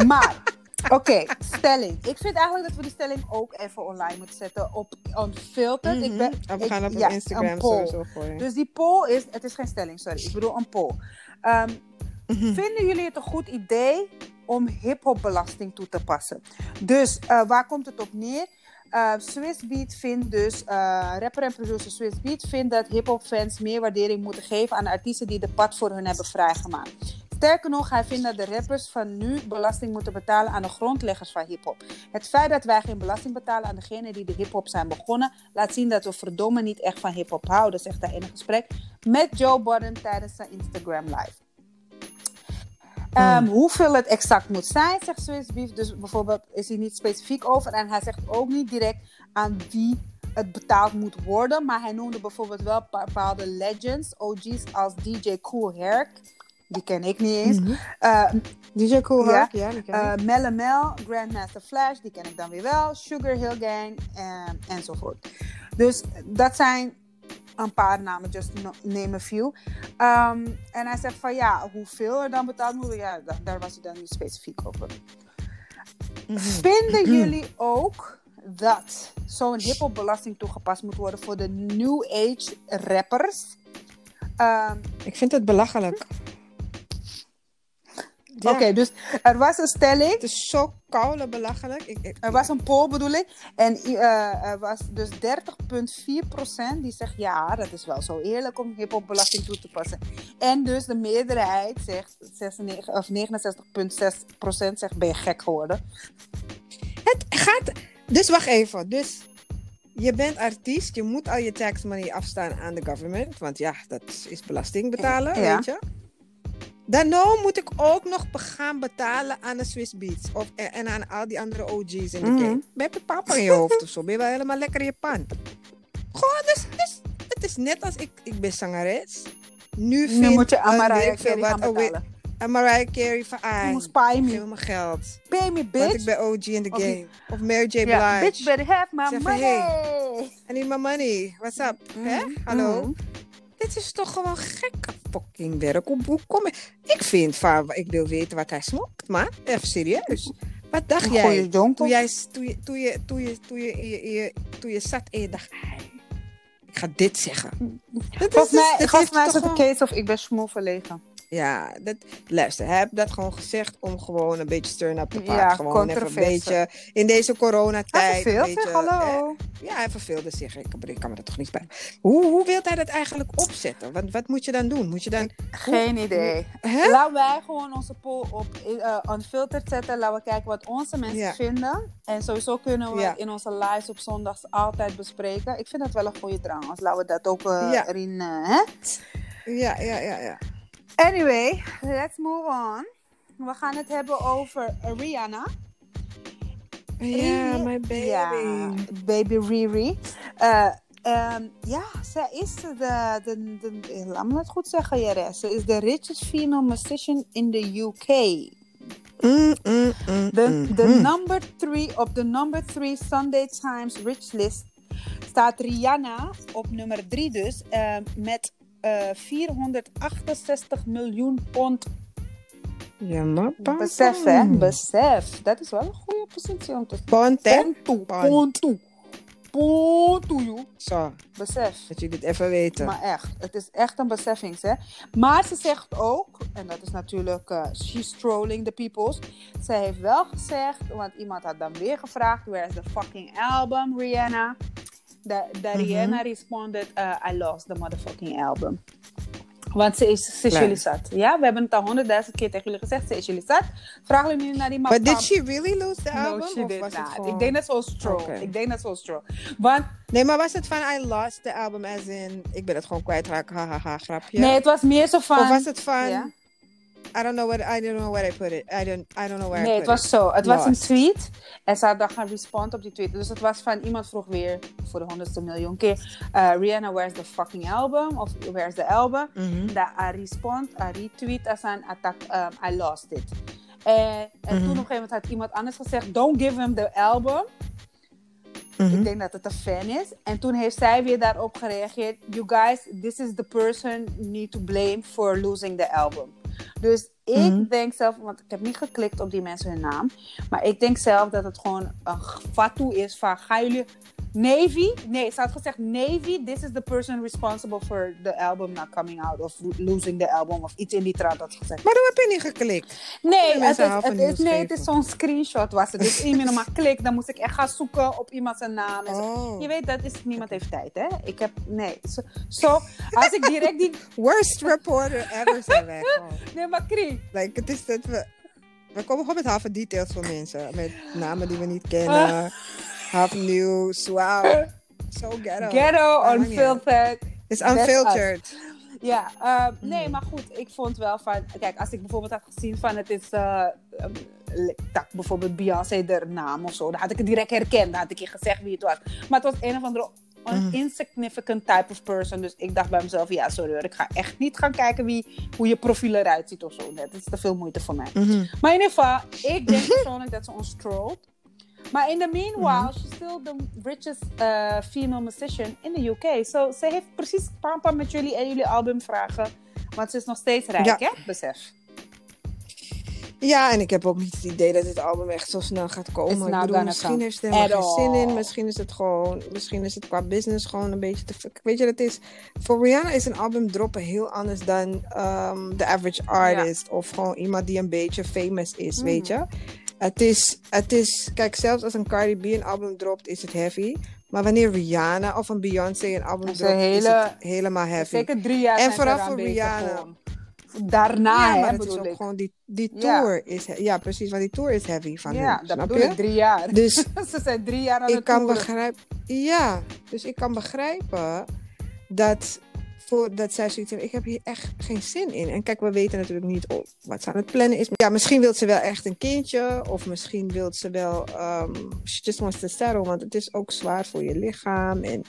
Maar, oké, stelling. Ik vind eigenlijk dat we die stelling ook even online moeten zetten op Unfiltered. ik ben, Mhm. we ik- gaan dat op ja, Instagram sowieso gooien. Dus die poll is, het is geen stelling, sorry. Ik bedoel een poll. Mhm. Vinden jullie het een goed idee om hip-hop belasting toe te passen? Dus eh, waar komt het op neer? Eh Swiss Beat vindt dus, eh, rapper en producer Swiss Beat vindt dat hip-hop fans meer waardering moeten geven aan artiesten die de pad voor hun hebben vrijgemaakt. Sterker nog, hij vindt dat de rappers van nu belasting moeten betalen aan de grondleggers van hip-hop. Het feit dat wij geen belasting betalen aan degenen die de hip-hop zijn begonnen, laat zien dat we verdomme niet echt van hip-hop houden, zegt hij in een gesprek met Joe Budden tijdens zijn Instagram Live. Ehm, hoeveel het exact moet zijn, zegt Swiss Beef. Dus bijvoorbeeld is hij niet specifiek over. En hij zegt ook niet direct aan wie het betaald moet worden. Maar hij noemde bijvoorbeeld wel pa- bepaalde legends, OG's als DJ Cool Herc. Die ken ik niet eens. Mhm. Eh, DJ Cool Ja. Herc, ja, die ken ik. eh, Melle Mel, Grandmaster Flash, die ken ik dan weer wel. Sugar Hill Gang en, enzovoort. Dus dat zijn een paar namen, just no- name a few. Ehm, en hij zegt van ja, hoeveel er dan betaald moet worden, ja, da- daar was hij dan niet specifiek over. Vinden jullie ook dat zo'n hip-hop belasting toegepast moet worden voor de new age rappers? Ehm, Ik vind het belachelijk. Ja, Oké, dus er was een stelling. Het is zo koude belachelijk. Ik, ik- Er was een poll bedoel ik. En eh, er was dus 30,4% die zegt ja, dat is wel zo eerlijk om hip-hop belasting toe te passen. En dus de meerderheid zegt 96, of 69,6% zegt ben je gek geworden. Het gaat. Dus wacht even. Dus je bent artiest, je moet al je tax money afstaan aan de government. Want ja, dat is belasting betalen, Ja. weet je. Daarna moet ik ook nog gaan betalen aan de Swiss Beats. Of, en aan al die andere OG's in de Mhm. game. Ben je papa in je hoofd of zo? Ben je wel helemaal lekker in je pan? Gewoon, dus, dus het is net als ik, ik ben zangeres. Nu, Nu moet je aan Mariah Carey gaan wat, oh, betalen. Mariah Carey van, Je ah, moet pay geef me. me mijn geld. Pay me, Want bitch. ik ben OG in de Of game. Of Mary J. Blige. Ja, bitch better have my Zeg van, money. I need my money. What's up? Mhm, Hè? Hallo? mhm. Dit is toch gewoon gekke fucking werk. Hoe, kom ik? Ik vind van, ik wil weten wat hij smokt, maar even serieus. Wat dacht jij? Toen, jij toen, je, toen, je, toen, je, toen, je, toen je zat en je dacht, "Ai, ik ga dit zeggen. Dit Volgens mij, volgens is het een case of ik ben smoel verlegen. Ja, dat, luister, heb dat gewoon gezegd om gewoon een beetje steun op de paard. Ja, gewoon even een beetje in deze Hij coronatijd. verveelt een zich, hallo. eh, ja, hij verveelde zich. Ik, ik kan me dat toch niet bij. Hoe, hoe wil hij dat eigenlijk opzetten? Wat, wat moet je dan doen? Moet je dan. Geen idee. Hè? Laten wij gewoon onze poll op uh, unfiltered zetten. Laten we kijken wat onze mensen Ja. vinden. En sowieso kunnen we Ja. in onze lives op zondags altijd bespreken. Ik vind dat wel een goede trouwens. Laten we dat ook eh, Ja. erin... eh, hè? Ja, ja, ja, ja. Anyway, let's move on. We gaan het hebben over Rihanna. Ja, my baby. Ja, baby Riri. Eh, ehm, ja, zij is de, de, de, laat me het goed zeggen, Jeres. Ze is de richest female musician in the UK. Mm, mm, mm, De, mm, de mm. number three, op de number 3 Sunday Times Rich List staat Rihanna op nummer 3 dus, eh, met eh 468 miljoen pond. Ja, maar Besef hè, besef. Dat is wel een goede positie om te Pond, hè? Pond. joh. Zo, Besef. dat jullie het even weten. Maar echt, het is echt een beseffings, hè. Maar ze zegt ook, en dat is natuurlijk, eh she's trolling the peoples. Ze heeft wel gezegd, want iemand had dan weer gevraagd, where's the fucking album, Rihanna? De Mhm. Rihanna responded, uh, I lost the motherfucking album. Want ze is, ze is jullie zat. Ja, we hebben het al honderdduizend keer tegen jullie gezegd, ze is jullie zat. Vraag jullie nu naar die man. But did she really lose the album? No, she of did was not. gewoon... Ik denk dat ze was troll. Ik denk dat ze was troll. Want Nee, maar was het van I lost the album as in... Ik ben het gewoon kwijtraak, hahaha, grapje. nee, het was meer zo van... Of was het van... Ja. I don't know where I don't know where I put it. I don't I don't know where Nee, I het put was zo. Het was een tweet. En ze had dan gaan respond op die tweet. Dus het was van iemand vroeg weer voor de honderdste miljoen keer. eh, Rihanna, where's the fucking album? Of where's the album? it. Mhm. Dat I respond, I retweet als attack, um, I lost it. En, en toen Mhm. op een gegeven moment had iemand anders gezegd, don't give him the album. Mhm. Ik denk dat het een fan is. En toen heeft zij weer daarop gereageerd. You guys, this is the person you need to blame for losing the album. Dus ik Mhm. denk zelf, want ik heb niet geklikt op die mensen hun naam. Maar ik denk zelf dat het gewoon een fatu is van, gaan jullie... Navy? Nee, ze had gezegd Navy, this is the person responsible for the album not coming out. Of losing the album. Of iets in die trant had ze gezegd. Maar dan heb je niet geklikt. Nee, het is, het is, nee, het is zo'n screenshot was het. Dus iemand maar klik, dan moest ik echt gaan zoeken op iemand zijn naam. En zo. Oh. Je weet, dat is, niemand heeft tijd, hè? Ik heb, nee. Zo, als ik direct die, Worst reporter ever zijn wij nee, maar Krie. Like, het is dat we... We komen gewoon met half details van mensen. Met namen die we niet kennen. half nieuws. Wauw. So ghetto. Ghetto, unfiltered. It's That's unfiltered. Ja, eh, Mm. nee, maar goed. Ik vond wel van... Kijk, als ik bijvoorbeeld had gezien van het is... eh um, tak, bijvoorbeeld Beyoncé de naam of zo. Dan had ik het direct herkend. Dan had ik je gezegd wie het was. Maar het was een of andere een Mm. insignificant type of person. Dus ik dacht bij mezelf, ja, sorry hoor. Ik ga echt niet gaan kijken wie, hoe je profiel eruit ziet of zo. Dat is te veel moeite voor mij. Mhm. Maar in ieder geval, ik denk persoonlijk dat ze ons. Maar in the meanwhile, Mhm. she's still the richest uh, female musician in the UK. So ze heeft precies pampa met jullie en jullie album vragen. Want ze is nog steeds rijk, Ja. hè? Besef. Ja, en ik heb ook niet het idee dat dit album echt zo snel gaat komen. Ik bedoel, misschien heeft ze er helemaal geen zin in. Misschien is het gewoon, misschien is het qua business gewoon een beetje te. Weet je, dat is, voor Rihanna is een album droppen heel anders dan ehm, de average artist. Of gewoon iemand die een beetje famous is, Mm. weet je. Het is, het is, kijk, zelfs als een Cardi B een album dropt, is het heavy. Maar wanneer Rihanna of een Beyoncé een album dropt, is het helemaal heavy. Zeker drie jaar En vooral voor Rihanna. Daarna, ja, hè, maar het is ook gewoon die, die Ja. tour is, he- ja precies, want die tour is heavy van Ja, dat je? drie jaar. Dus ze zijn drie jaar aan ik kan toeren. begrijpen, ja, dus ik kan begrijpen dat, voor, dat zij zoiets hebben, ik heb hier echt geen zin in. En kijk, we weten natuurlijk niet oh, wat ze aan het plannen is. Ja, misschien wil ze wel echt een kindje, of misschien wil ze wel, um, she just wants to settle, want het is ook zwaar voor je lichaam. En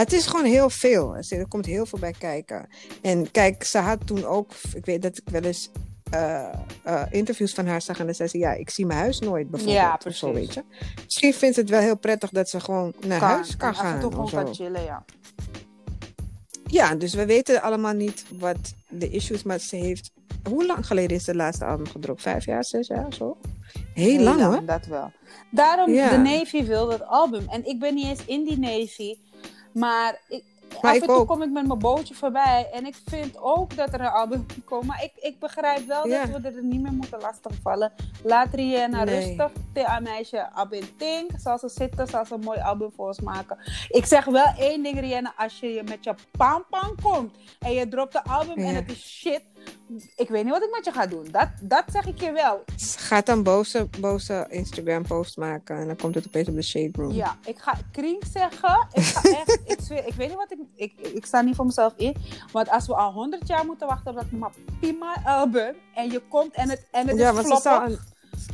het is gewoon heel veel. Er komt heel veel bij kijken. En kijk, ze had toen ook, ik weet dat ik wel eens eh, eh, interviews van haar zag en dan zei ze, ja, ik zie mijn huis nooit bijvoorbeeld. Ja, of zo, precies. weet je. Misschien vindt ze het wel heel prettig dat ze gewoon naar huis kan En af en gaan. toe of gewoon zo. kan chillen, ja. Ja, dus we weten allemaal niet wat de issues, maar ze heeft... Hoe lang geleden is de laatste album gedropt? Vijf jaar, zes jaar, zo? Heel, lang, hoor. Dat wel. Daarom, Ja. de Navy wil dat album. En ik ben niet eens in die Navy. Maar ik, Maar af ik en toe ook. kom ik met mijn bootje voorbij. En ik vind ook dat er een album komen. Maar ik, ik begrijp wel Ja. dat we er niet meer moeten lastigvallen. Laat Rihanna Nee. rustig. Thea meisje, Abin Tink. Zal ze zitten, zal ze een mooi album voor ons maken. Ik zeg wel één ding, Rihanna. Als je met je pam pam komt en je dropt een album en het is shit. Ik weet niet wat ik met je ga doen. Dat, dat zeg ik je wel. Gaat dan boze, boze Instagram post maken en dan komt het opeens op de shade room. Ja, ik ga Krink zeggen. Ik ga echt, ik, zweer, ik weet niet wat ik, ik... Ik sta niet voor mezelf in. Want als we al 100 jaar moeten wachten op dat Mapima album. En je komt en het, en het Ja, is floppig. een,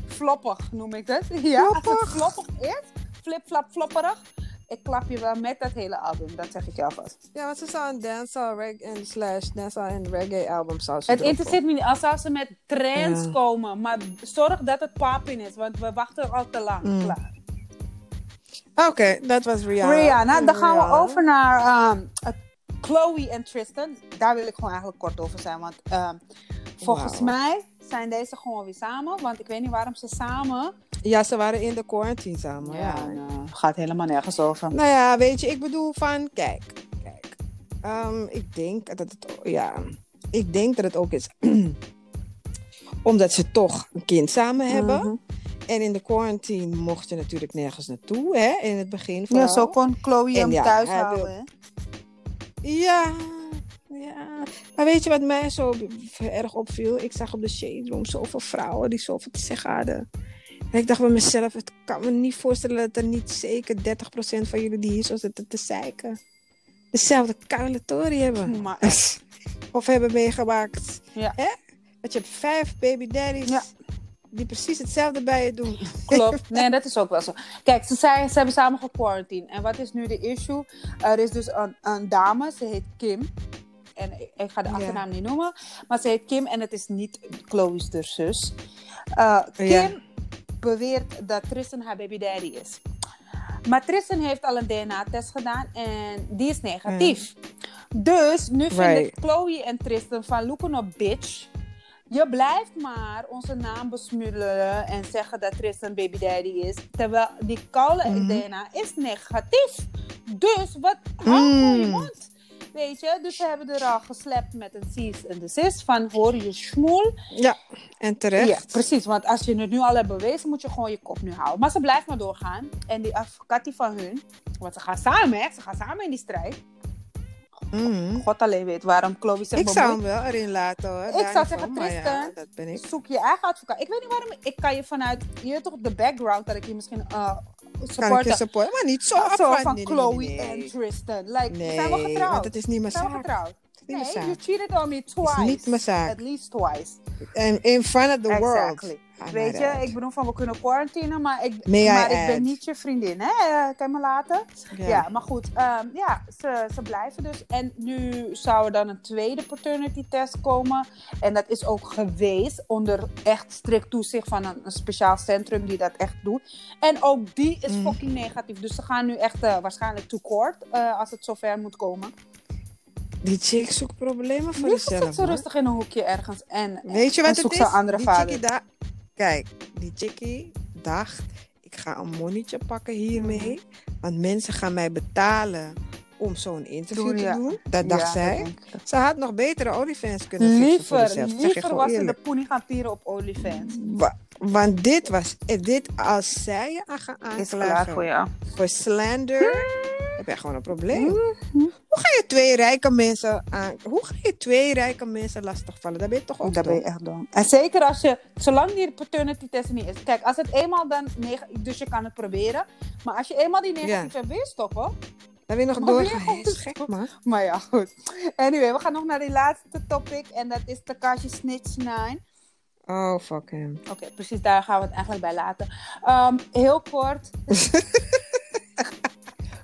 Floppig noem ik het. Ja, als het Floppig? floppig is. Flip, flap, flopperig. Ik klap je wel met dat hele album. Dat zeg ik je alvast. ja, want ze zou een dancehall reggae en slash dancehall en reggae album zou ze Het interesseert me niet. Als zou ze met trends Ja. komen. Maar zorg dat het papin is. Want we wachten al te lang. Mm. Klaar. Oké, dat was Rihanna. Rihanna, dan gaan we over naar ehm, Chloe en Tristan. Daar wil ik gewoon eigenlijk kort over zijn. Want ehm, volgens mij zijn deze gewoon weer samen. Want ik weet niet waarom ze samen. Ja, ze waren in de quarantine samen. Ja. nou, gaat helemaal nergens over. Nou ja, weet je, ik bedoel van, kijk, kijk. Ehm, ik denk dat het, ja, ik denk dat het ook is omdat ze toch een kind samen hebben. Mhm. En in de quarantine mocht je natuurlijk nergens naartoe, hè, in het begin Ja, vooral. zo kon Chloe En hem ja, thuis houden. hè? Ja, ja. Maar weet je wat mij zo erg opviel? Ik zag op de shade room zoveel vrouwen die zoveel te zeggen hadden. En ik dacht bij mezelf, het kan me niet voorstellen dat er niet zeker 30% van jullie die hier zo zitten te zeiken. Dezelfde kuilatorie hebben. Maar. Of hebben meegemaakt. Ja. Hè? Dat je hebt vijf baby daddies Ja. die precies hetzelfde bij je doen. Klopt. Nee, dat is ook wel zo. Kijk, ze, zijn, ze hebben samen gequarantined. En wat is nu de issue? Er is dus een, een dame, ze heet Kim. En ik, ik ga de achternaam niet noemen. Maar ze heet Kim en het is niet Chloe's de zus. Eh, Kim. Beweert dat Tristan haar baby daddy is. Maar Tristan heeft al een DNA-test gedaan en die is negatief. Dus nu vinden Right. Chloe en Tristan van look op bitch. Je blijft maar onze naam besmuddelen en zeggen dat Tristan baby daddy is. Terwijl die koude Mhm. DNA is negatief. Dus wat hou voor je mond. Weet je, dus ze hebben er al geslept met een cease en desist van hoor je smoel. Ja, en terecht. Ja, precies. Want als je het nu al hebt bewezen, moet je gewoon je kop nu houden. Maar ze blijft maar doorgaan. En die advocaat die van hun, want ze gaan samen, hè? Ze gaan samen in die strijd. Mhm. God alleen weet waarom Chloe zich Ik zou hem wel erin laten hoor. Ik daar zou zeggen, van, maar ja, Tristan, dat ben ik. Zoek je eigen advocaat. Ik weet niet waarom. Ik kan je vanuit, je toch, de background dat ik je misschien uh, je supporten. supporten, maar niet zo, Zo van, van nee, nee, nee, Chloe nee, en Tristan. Like, Nee, zijn we getrouwd? want het is niet mijn zijn zaak. getrouwd? Nee, you cheated on me twice. niet mijn zaak. At least twice. En in front of the world. Weet je, ik bedoel van we kunnen quarantinen, maar ik, May maar ik ben niet je vriendin, hè? Eh, Kan me laten? Ja. Ja, maar goed. ehm, ja, ze, ze blijven dus. En nu zou er dan een tweede paternity test komen. En dat is ook geweest onder echt strikt toezicht van een, een speciaal centrum die dat echt doet. En ook die is Mm. fucking negatief. Dus ze gaan nu echt eh, waarschijnlijk to court eh, als het zover moet komen. Die chick zoekt problemen voor Nu zit zichzelf. ze rustig in een hoekje ergens. En, Weet je en wat het zoekt is? ze een andere die vader. Kijk, die chickie dacht, ik ga een monnetje pakken hiermee. Want mensen gaan mij betalen om zo'n interview Doen, te ja. doen. Dat dacht Ja, zij. dat. Ze had nog betere OnlyFans kunnen fixen voor Liever. Zeg liever was ze de poenie gaan pieren op OnlyFans. Wa- want dit was, dit als zij je aan gaan aanklagen voor jou. voor slander, heb gewoon een probleem. Hoe ga je twee rijke mensen aan, hoe ga je twee rijke mensen lastigvallen? Dat ben je toch ook Daar ben je echt dom. En zeker als je, zolang die paternity test niet is. Kijk, als het eenmaal dan negatief, dus je kan het proberen. Maar als je eenmaal die negatief hebt, weer stoppen. Dan nog weer Hey, is gek man. Maar ja, goed. Anyway, we gaan nog naar die laatste topic. En dat is Takashi Snitch 9. Oh, fuck hem. Oké, precies daar gaan we het eigenlijk bij laten. Ehm, heel kort.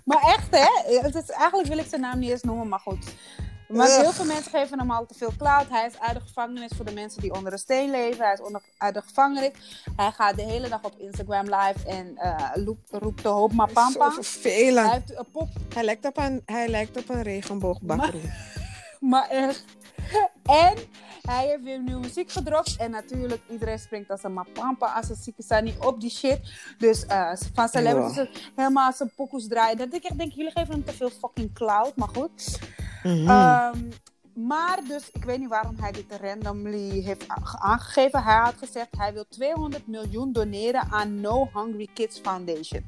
maar echt, hè? Het is, eigenlijk wil ik zijn naam niet eens noemen, maar goed. Maar Ugh. heel veel mensen geven hem al te veel clout. Hij is uit de gevangenis voor de mensen die onder een steen leven. Hij is onder, uit de gevangenis. Hij gaat de hele dag op Instagram live en eh, roept, roept de hoop maar Zo pampa. Hij vervelend. heeft een pop, Hij lijkt op een, hij lijkt op een regenboogbakroe. maar echt. En Hij heeft weer nieuwe muziek gedropt. En natuurlijk, iedereen springt als een mapampa, als een zieke op die shit. Dus uh, van celebrities ja. helemaal zijn pokoes draaien. Dat ik echt denk, jullie geven hem te veel fucking cloud. Maar goed. Mm -hmm. Maar dus, ik weet niet waarom hij dit randomly heeft aangegeven. Hij had gezegd, hij wil 200 miljoen doneren aan No Hungry Kids Foundation.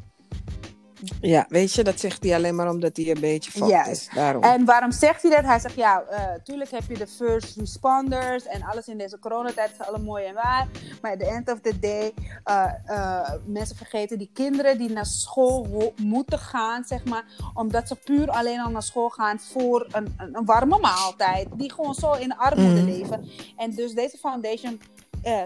Ja, weet je, dat zegt hij alleen maar omdat hij een beetje fucked is. Daarom. En waarom zegt hij dat? Hij zegt, ja, uh, tuurlijk heb je de first responders en alles in deze coronatijd is allemaal mooi en waar. Maar at the end of the day, uh, uh, mensen vergeten die kinderen die naar school moeten gaan, zeg maar, omdat ze puur alleen al naar school gaan voor een, een, een warme maaltijd. Die gewoon zo in armoede mm. leven. En dus deze foundation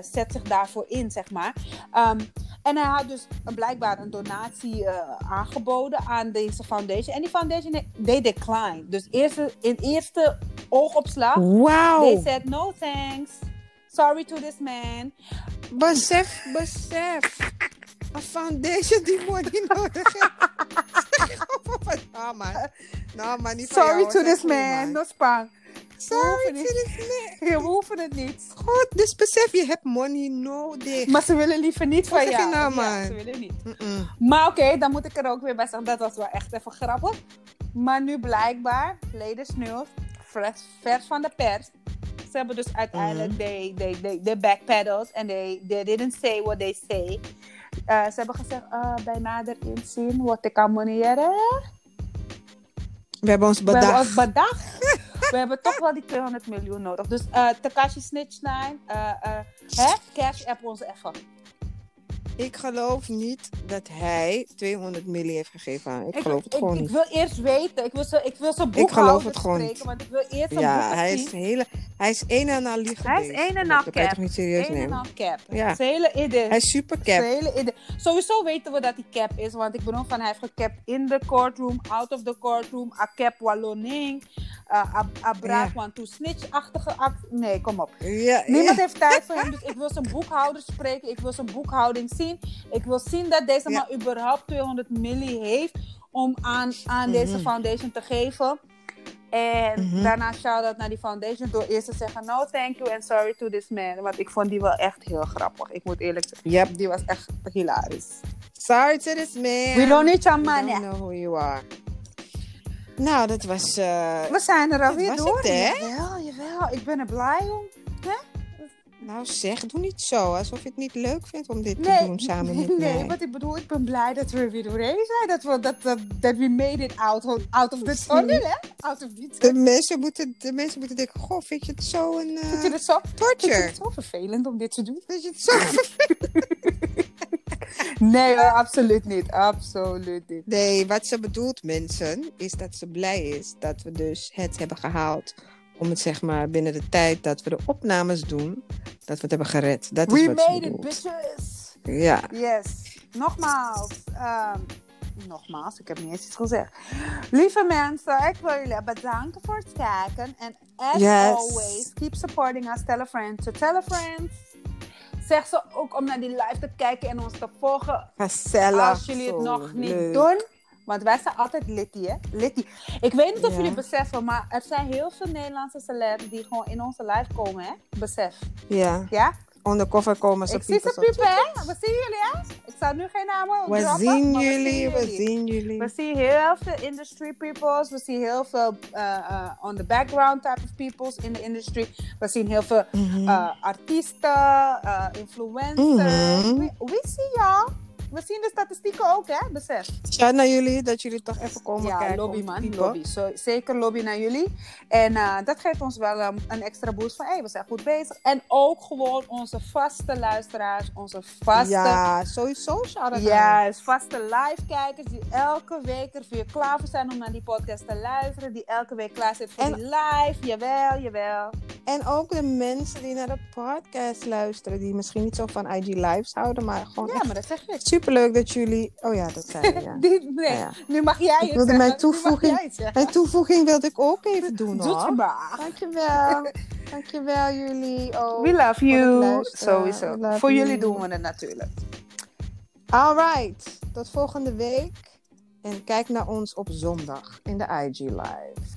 zet zich daarvoor in, zeg maar. Um, en hij had dus blijkbaar een donatie uh, aangeboden aan deze foundation. En die foundation, they declined. Dus eerste, in eerste oogopslag, wow. they said no thanks. Sorry to this man. Besef, besef. Een foundation die nodig heeft. nou man, nou man, niet Sorry jou, to this man, no spang. Sorry, we hoeven, het, we hoeven het niet. Goed, dus besef, je hebt money nodig. Maar ze willen liever niet van jou. Nou, man? Ja, ze willen niet. Mm -mm. Maar oké, okay, dan moet ik er ook weer bij zeggen, dat was wel echt even grappig. Maar nu blijkbaar, latest news, vers, vers van de pers. Ze hebben dus uiteindelijk, mm. they, they, they, they backpedaled and they, they didn't say what they say. Uh, ze hebben gezegd, uh, bij nader inzien, wat ik kan moneren. We hebben ons bedacht. We hebben ons bedacht. We hebben toch wel die 200 miljoen nodig. Dus uh, Takashi Snitchline, uh, uh, hè? Cash app ons even. Ik geloof niet dat hij 200 miljoen heeft gegeven aan. Ik, ik geloof het ik, gewoon ik niet. Ik wil eerst weten. Ik wil zijn ik wil zijn boekhouder spreken. Want ik wil eerst ja, hij is, hele, hij is een en al lief Hij is een en al cap. Dat toch niet serieus een nemen. en al cap. Ja. Zijn hele idee. Hij is super cap. Hele idee. Sowieso weten we dat hij cap is. Want ik bedoel van hij heeft gecapt in de courtroom, out of the courtroom. A cap walloning. Uh, want to snitch-achtige act. Nee, kom op. Ja, Niemand ja. heeft tijd voor hem. Dus ik wil zijn boekhouder spreken. Ik wil zijn boekhouding zien. Ik wil zien dat deze man überhaupt 200 milli heeft om aan, aan deze Mhm. foundation te geven. En Mhm. daarna shout-out naar die foundation door eerst te zeggen no thank you and sorry to this man. Want ik vond die wel echt heel grappig. Ik moet eerlijk zeggen. Yep. Die was echt hilarisch. Sorry to this man. We don't need your We don't know who you are. Nou, dat was... eh, We zijn er alweer door. het, hè? Jawel, jawel. Ik ben er blij om. Nou zeg, doe niet zo. Alsof je het niet leuk vindt om dit Nee, te doen samen met nee, mij. wat ik bedoel, ik ben blij dat we er weer doorheen zijn. Dat we, dat, dat, dat we made it out, out of the tunnel, hè? Out of the De mensen, moeten, de mensen moeten denken, goh, vind je het zo een eh, Vind je het zo, vind je torture? het zo vervelend om dit te doen? Vind je het zo Nee hoor, absoluut niet. Absoluut niet. Nee, wat ze bedoelt, mensen, is dat ze blij is dat we dus het hebben gehaald. Om het zeg maar binnen de tijd dat we de opnames doen, dat we het hebben gered. Dat is We wat made it, bitches. Ja. Yes. Nogmaals. ehm, nogmaals, ik heb niet eens iets gezegd. Lieve mensen, ik wil jullie bedanken voor het kijken. En as Yes. always, keep supporting us. Tell a friend to tell a friend. Zeg ze ook om naar die live te kijken en ons te volgen. Gezellig. Als jullie het nog niet leuk. doen. Want wij zijn altijd litty, hè? Litty. Ik weet niet of Ja. jullie beseffen, maar er zijn heel veel Nederlandse celebs die gewoon in onze live komen, hè? Besef. Ja, Ja? undercover komen ze Ik zie ze piepen hè? We zien jullie, hè? Ik zou nu geen namen We droppen, zien jullie, we zien jullie. We zien heel veel industry peoples. We zien heel veel uh, uh, on the background type of peoples in de industry. We zien heel veel uh, artiesten, influencers. Mhm. we, we see y'all. We zien de statistieken ook, hè? Besef. Shout naar jullie dat jullie toch even komen Ja, kijken. lobby man, lobby. Zo, zeker lobby naar jullie. En uh, dat geeft ons wel um, een extra boost van, hé, hey, we zijn goed bezig. En ook gewoon onze vaste luisteraars, onze vaste... Ja, sowieso shout out. Juist, vaste live-kijkers die elke week er weer klaar voor zijn om naar die podcast te luisteren. Die elke week klaar zitten voor En- die live. Jawel, jawel. En ook de mensen die naar de podcast luisteren, die misschien niet zo van IG Lives houden, maar gewoon Ja, echt maar dat zeg ik. Superleuk dat jullie... Oh ja, dat zei je, ja. Nee, Ja, nu mag jij Ik het wilde zeggen. mijn toevoeging-. Mijn toevoeging wilde ik ook even doen, Doe het hoor. maar. Dankjewel. Dankjewel jullie. We love you. Sowieso. Love Voor you. jullie doen we het natuurlijk. Alright, tot volgende week. En kijk naar ons op zondag in de IG Live.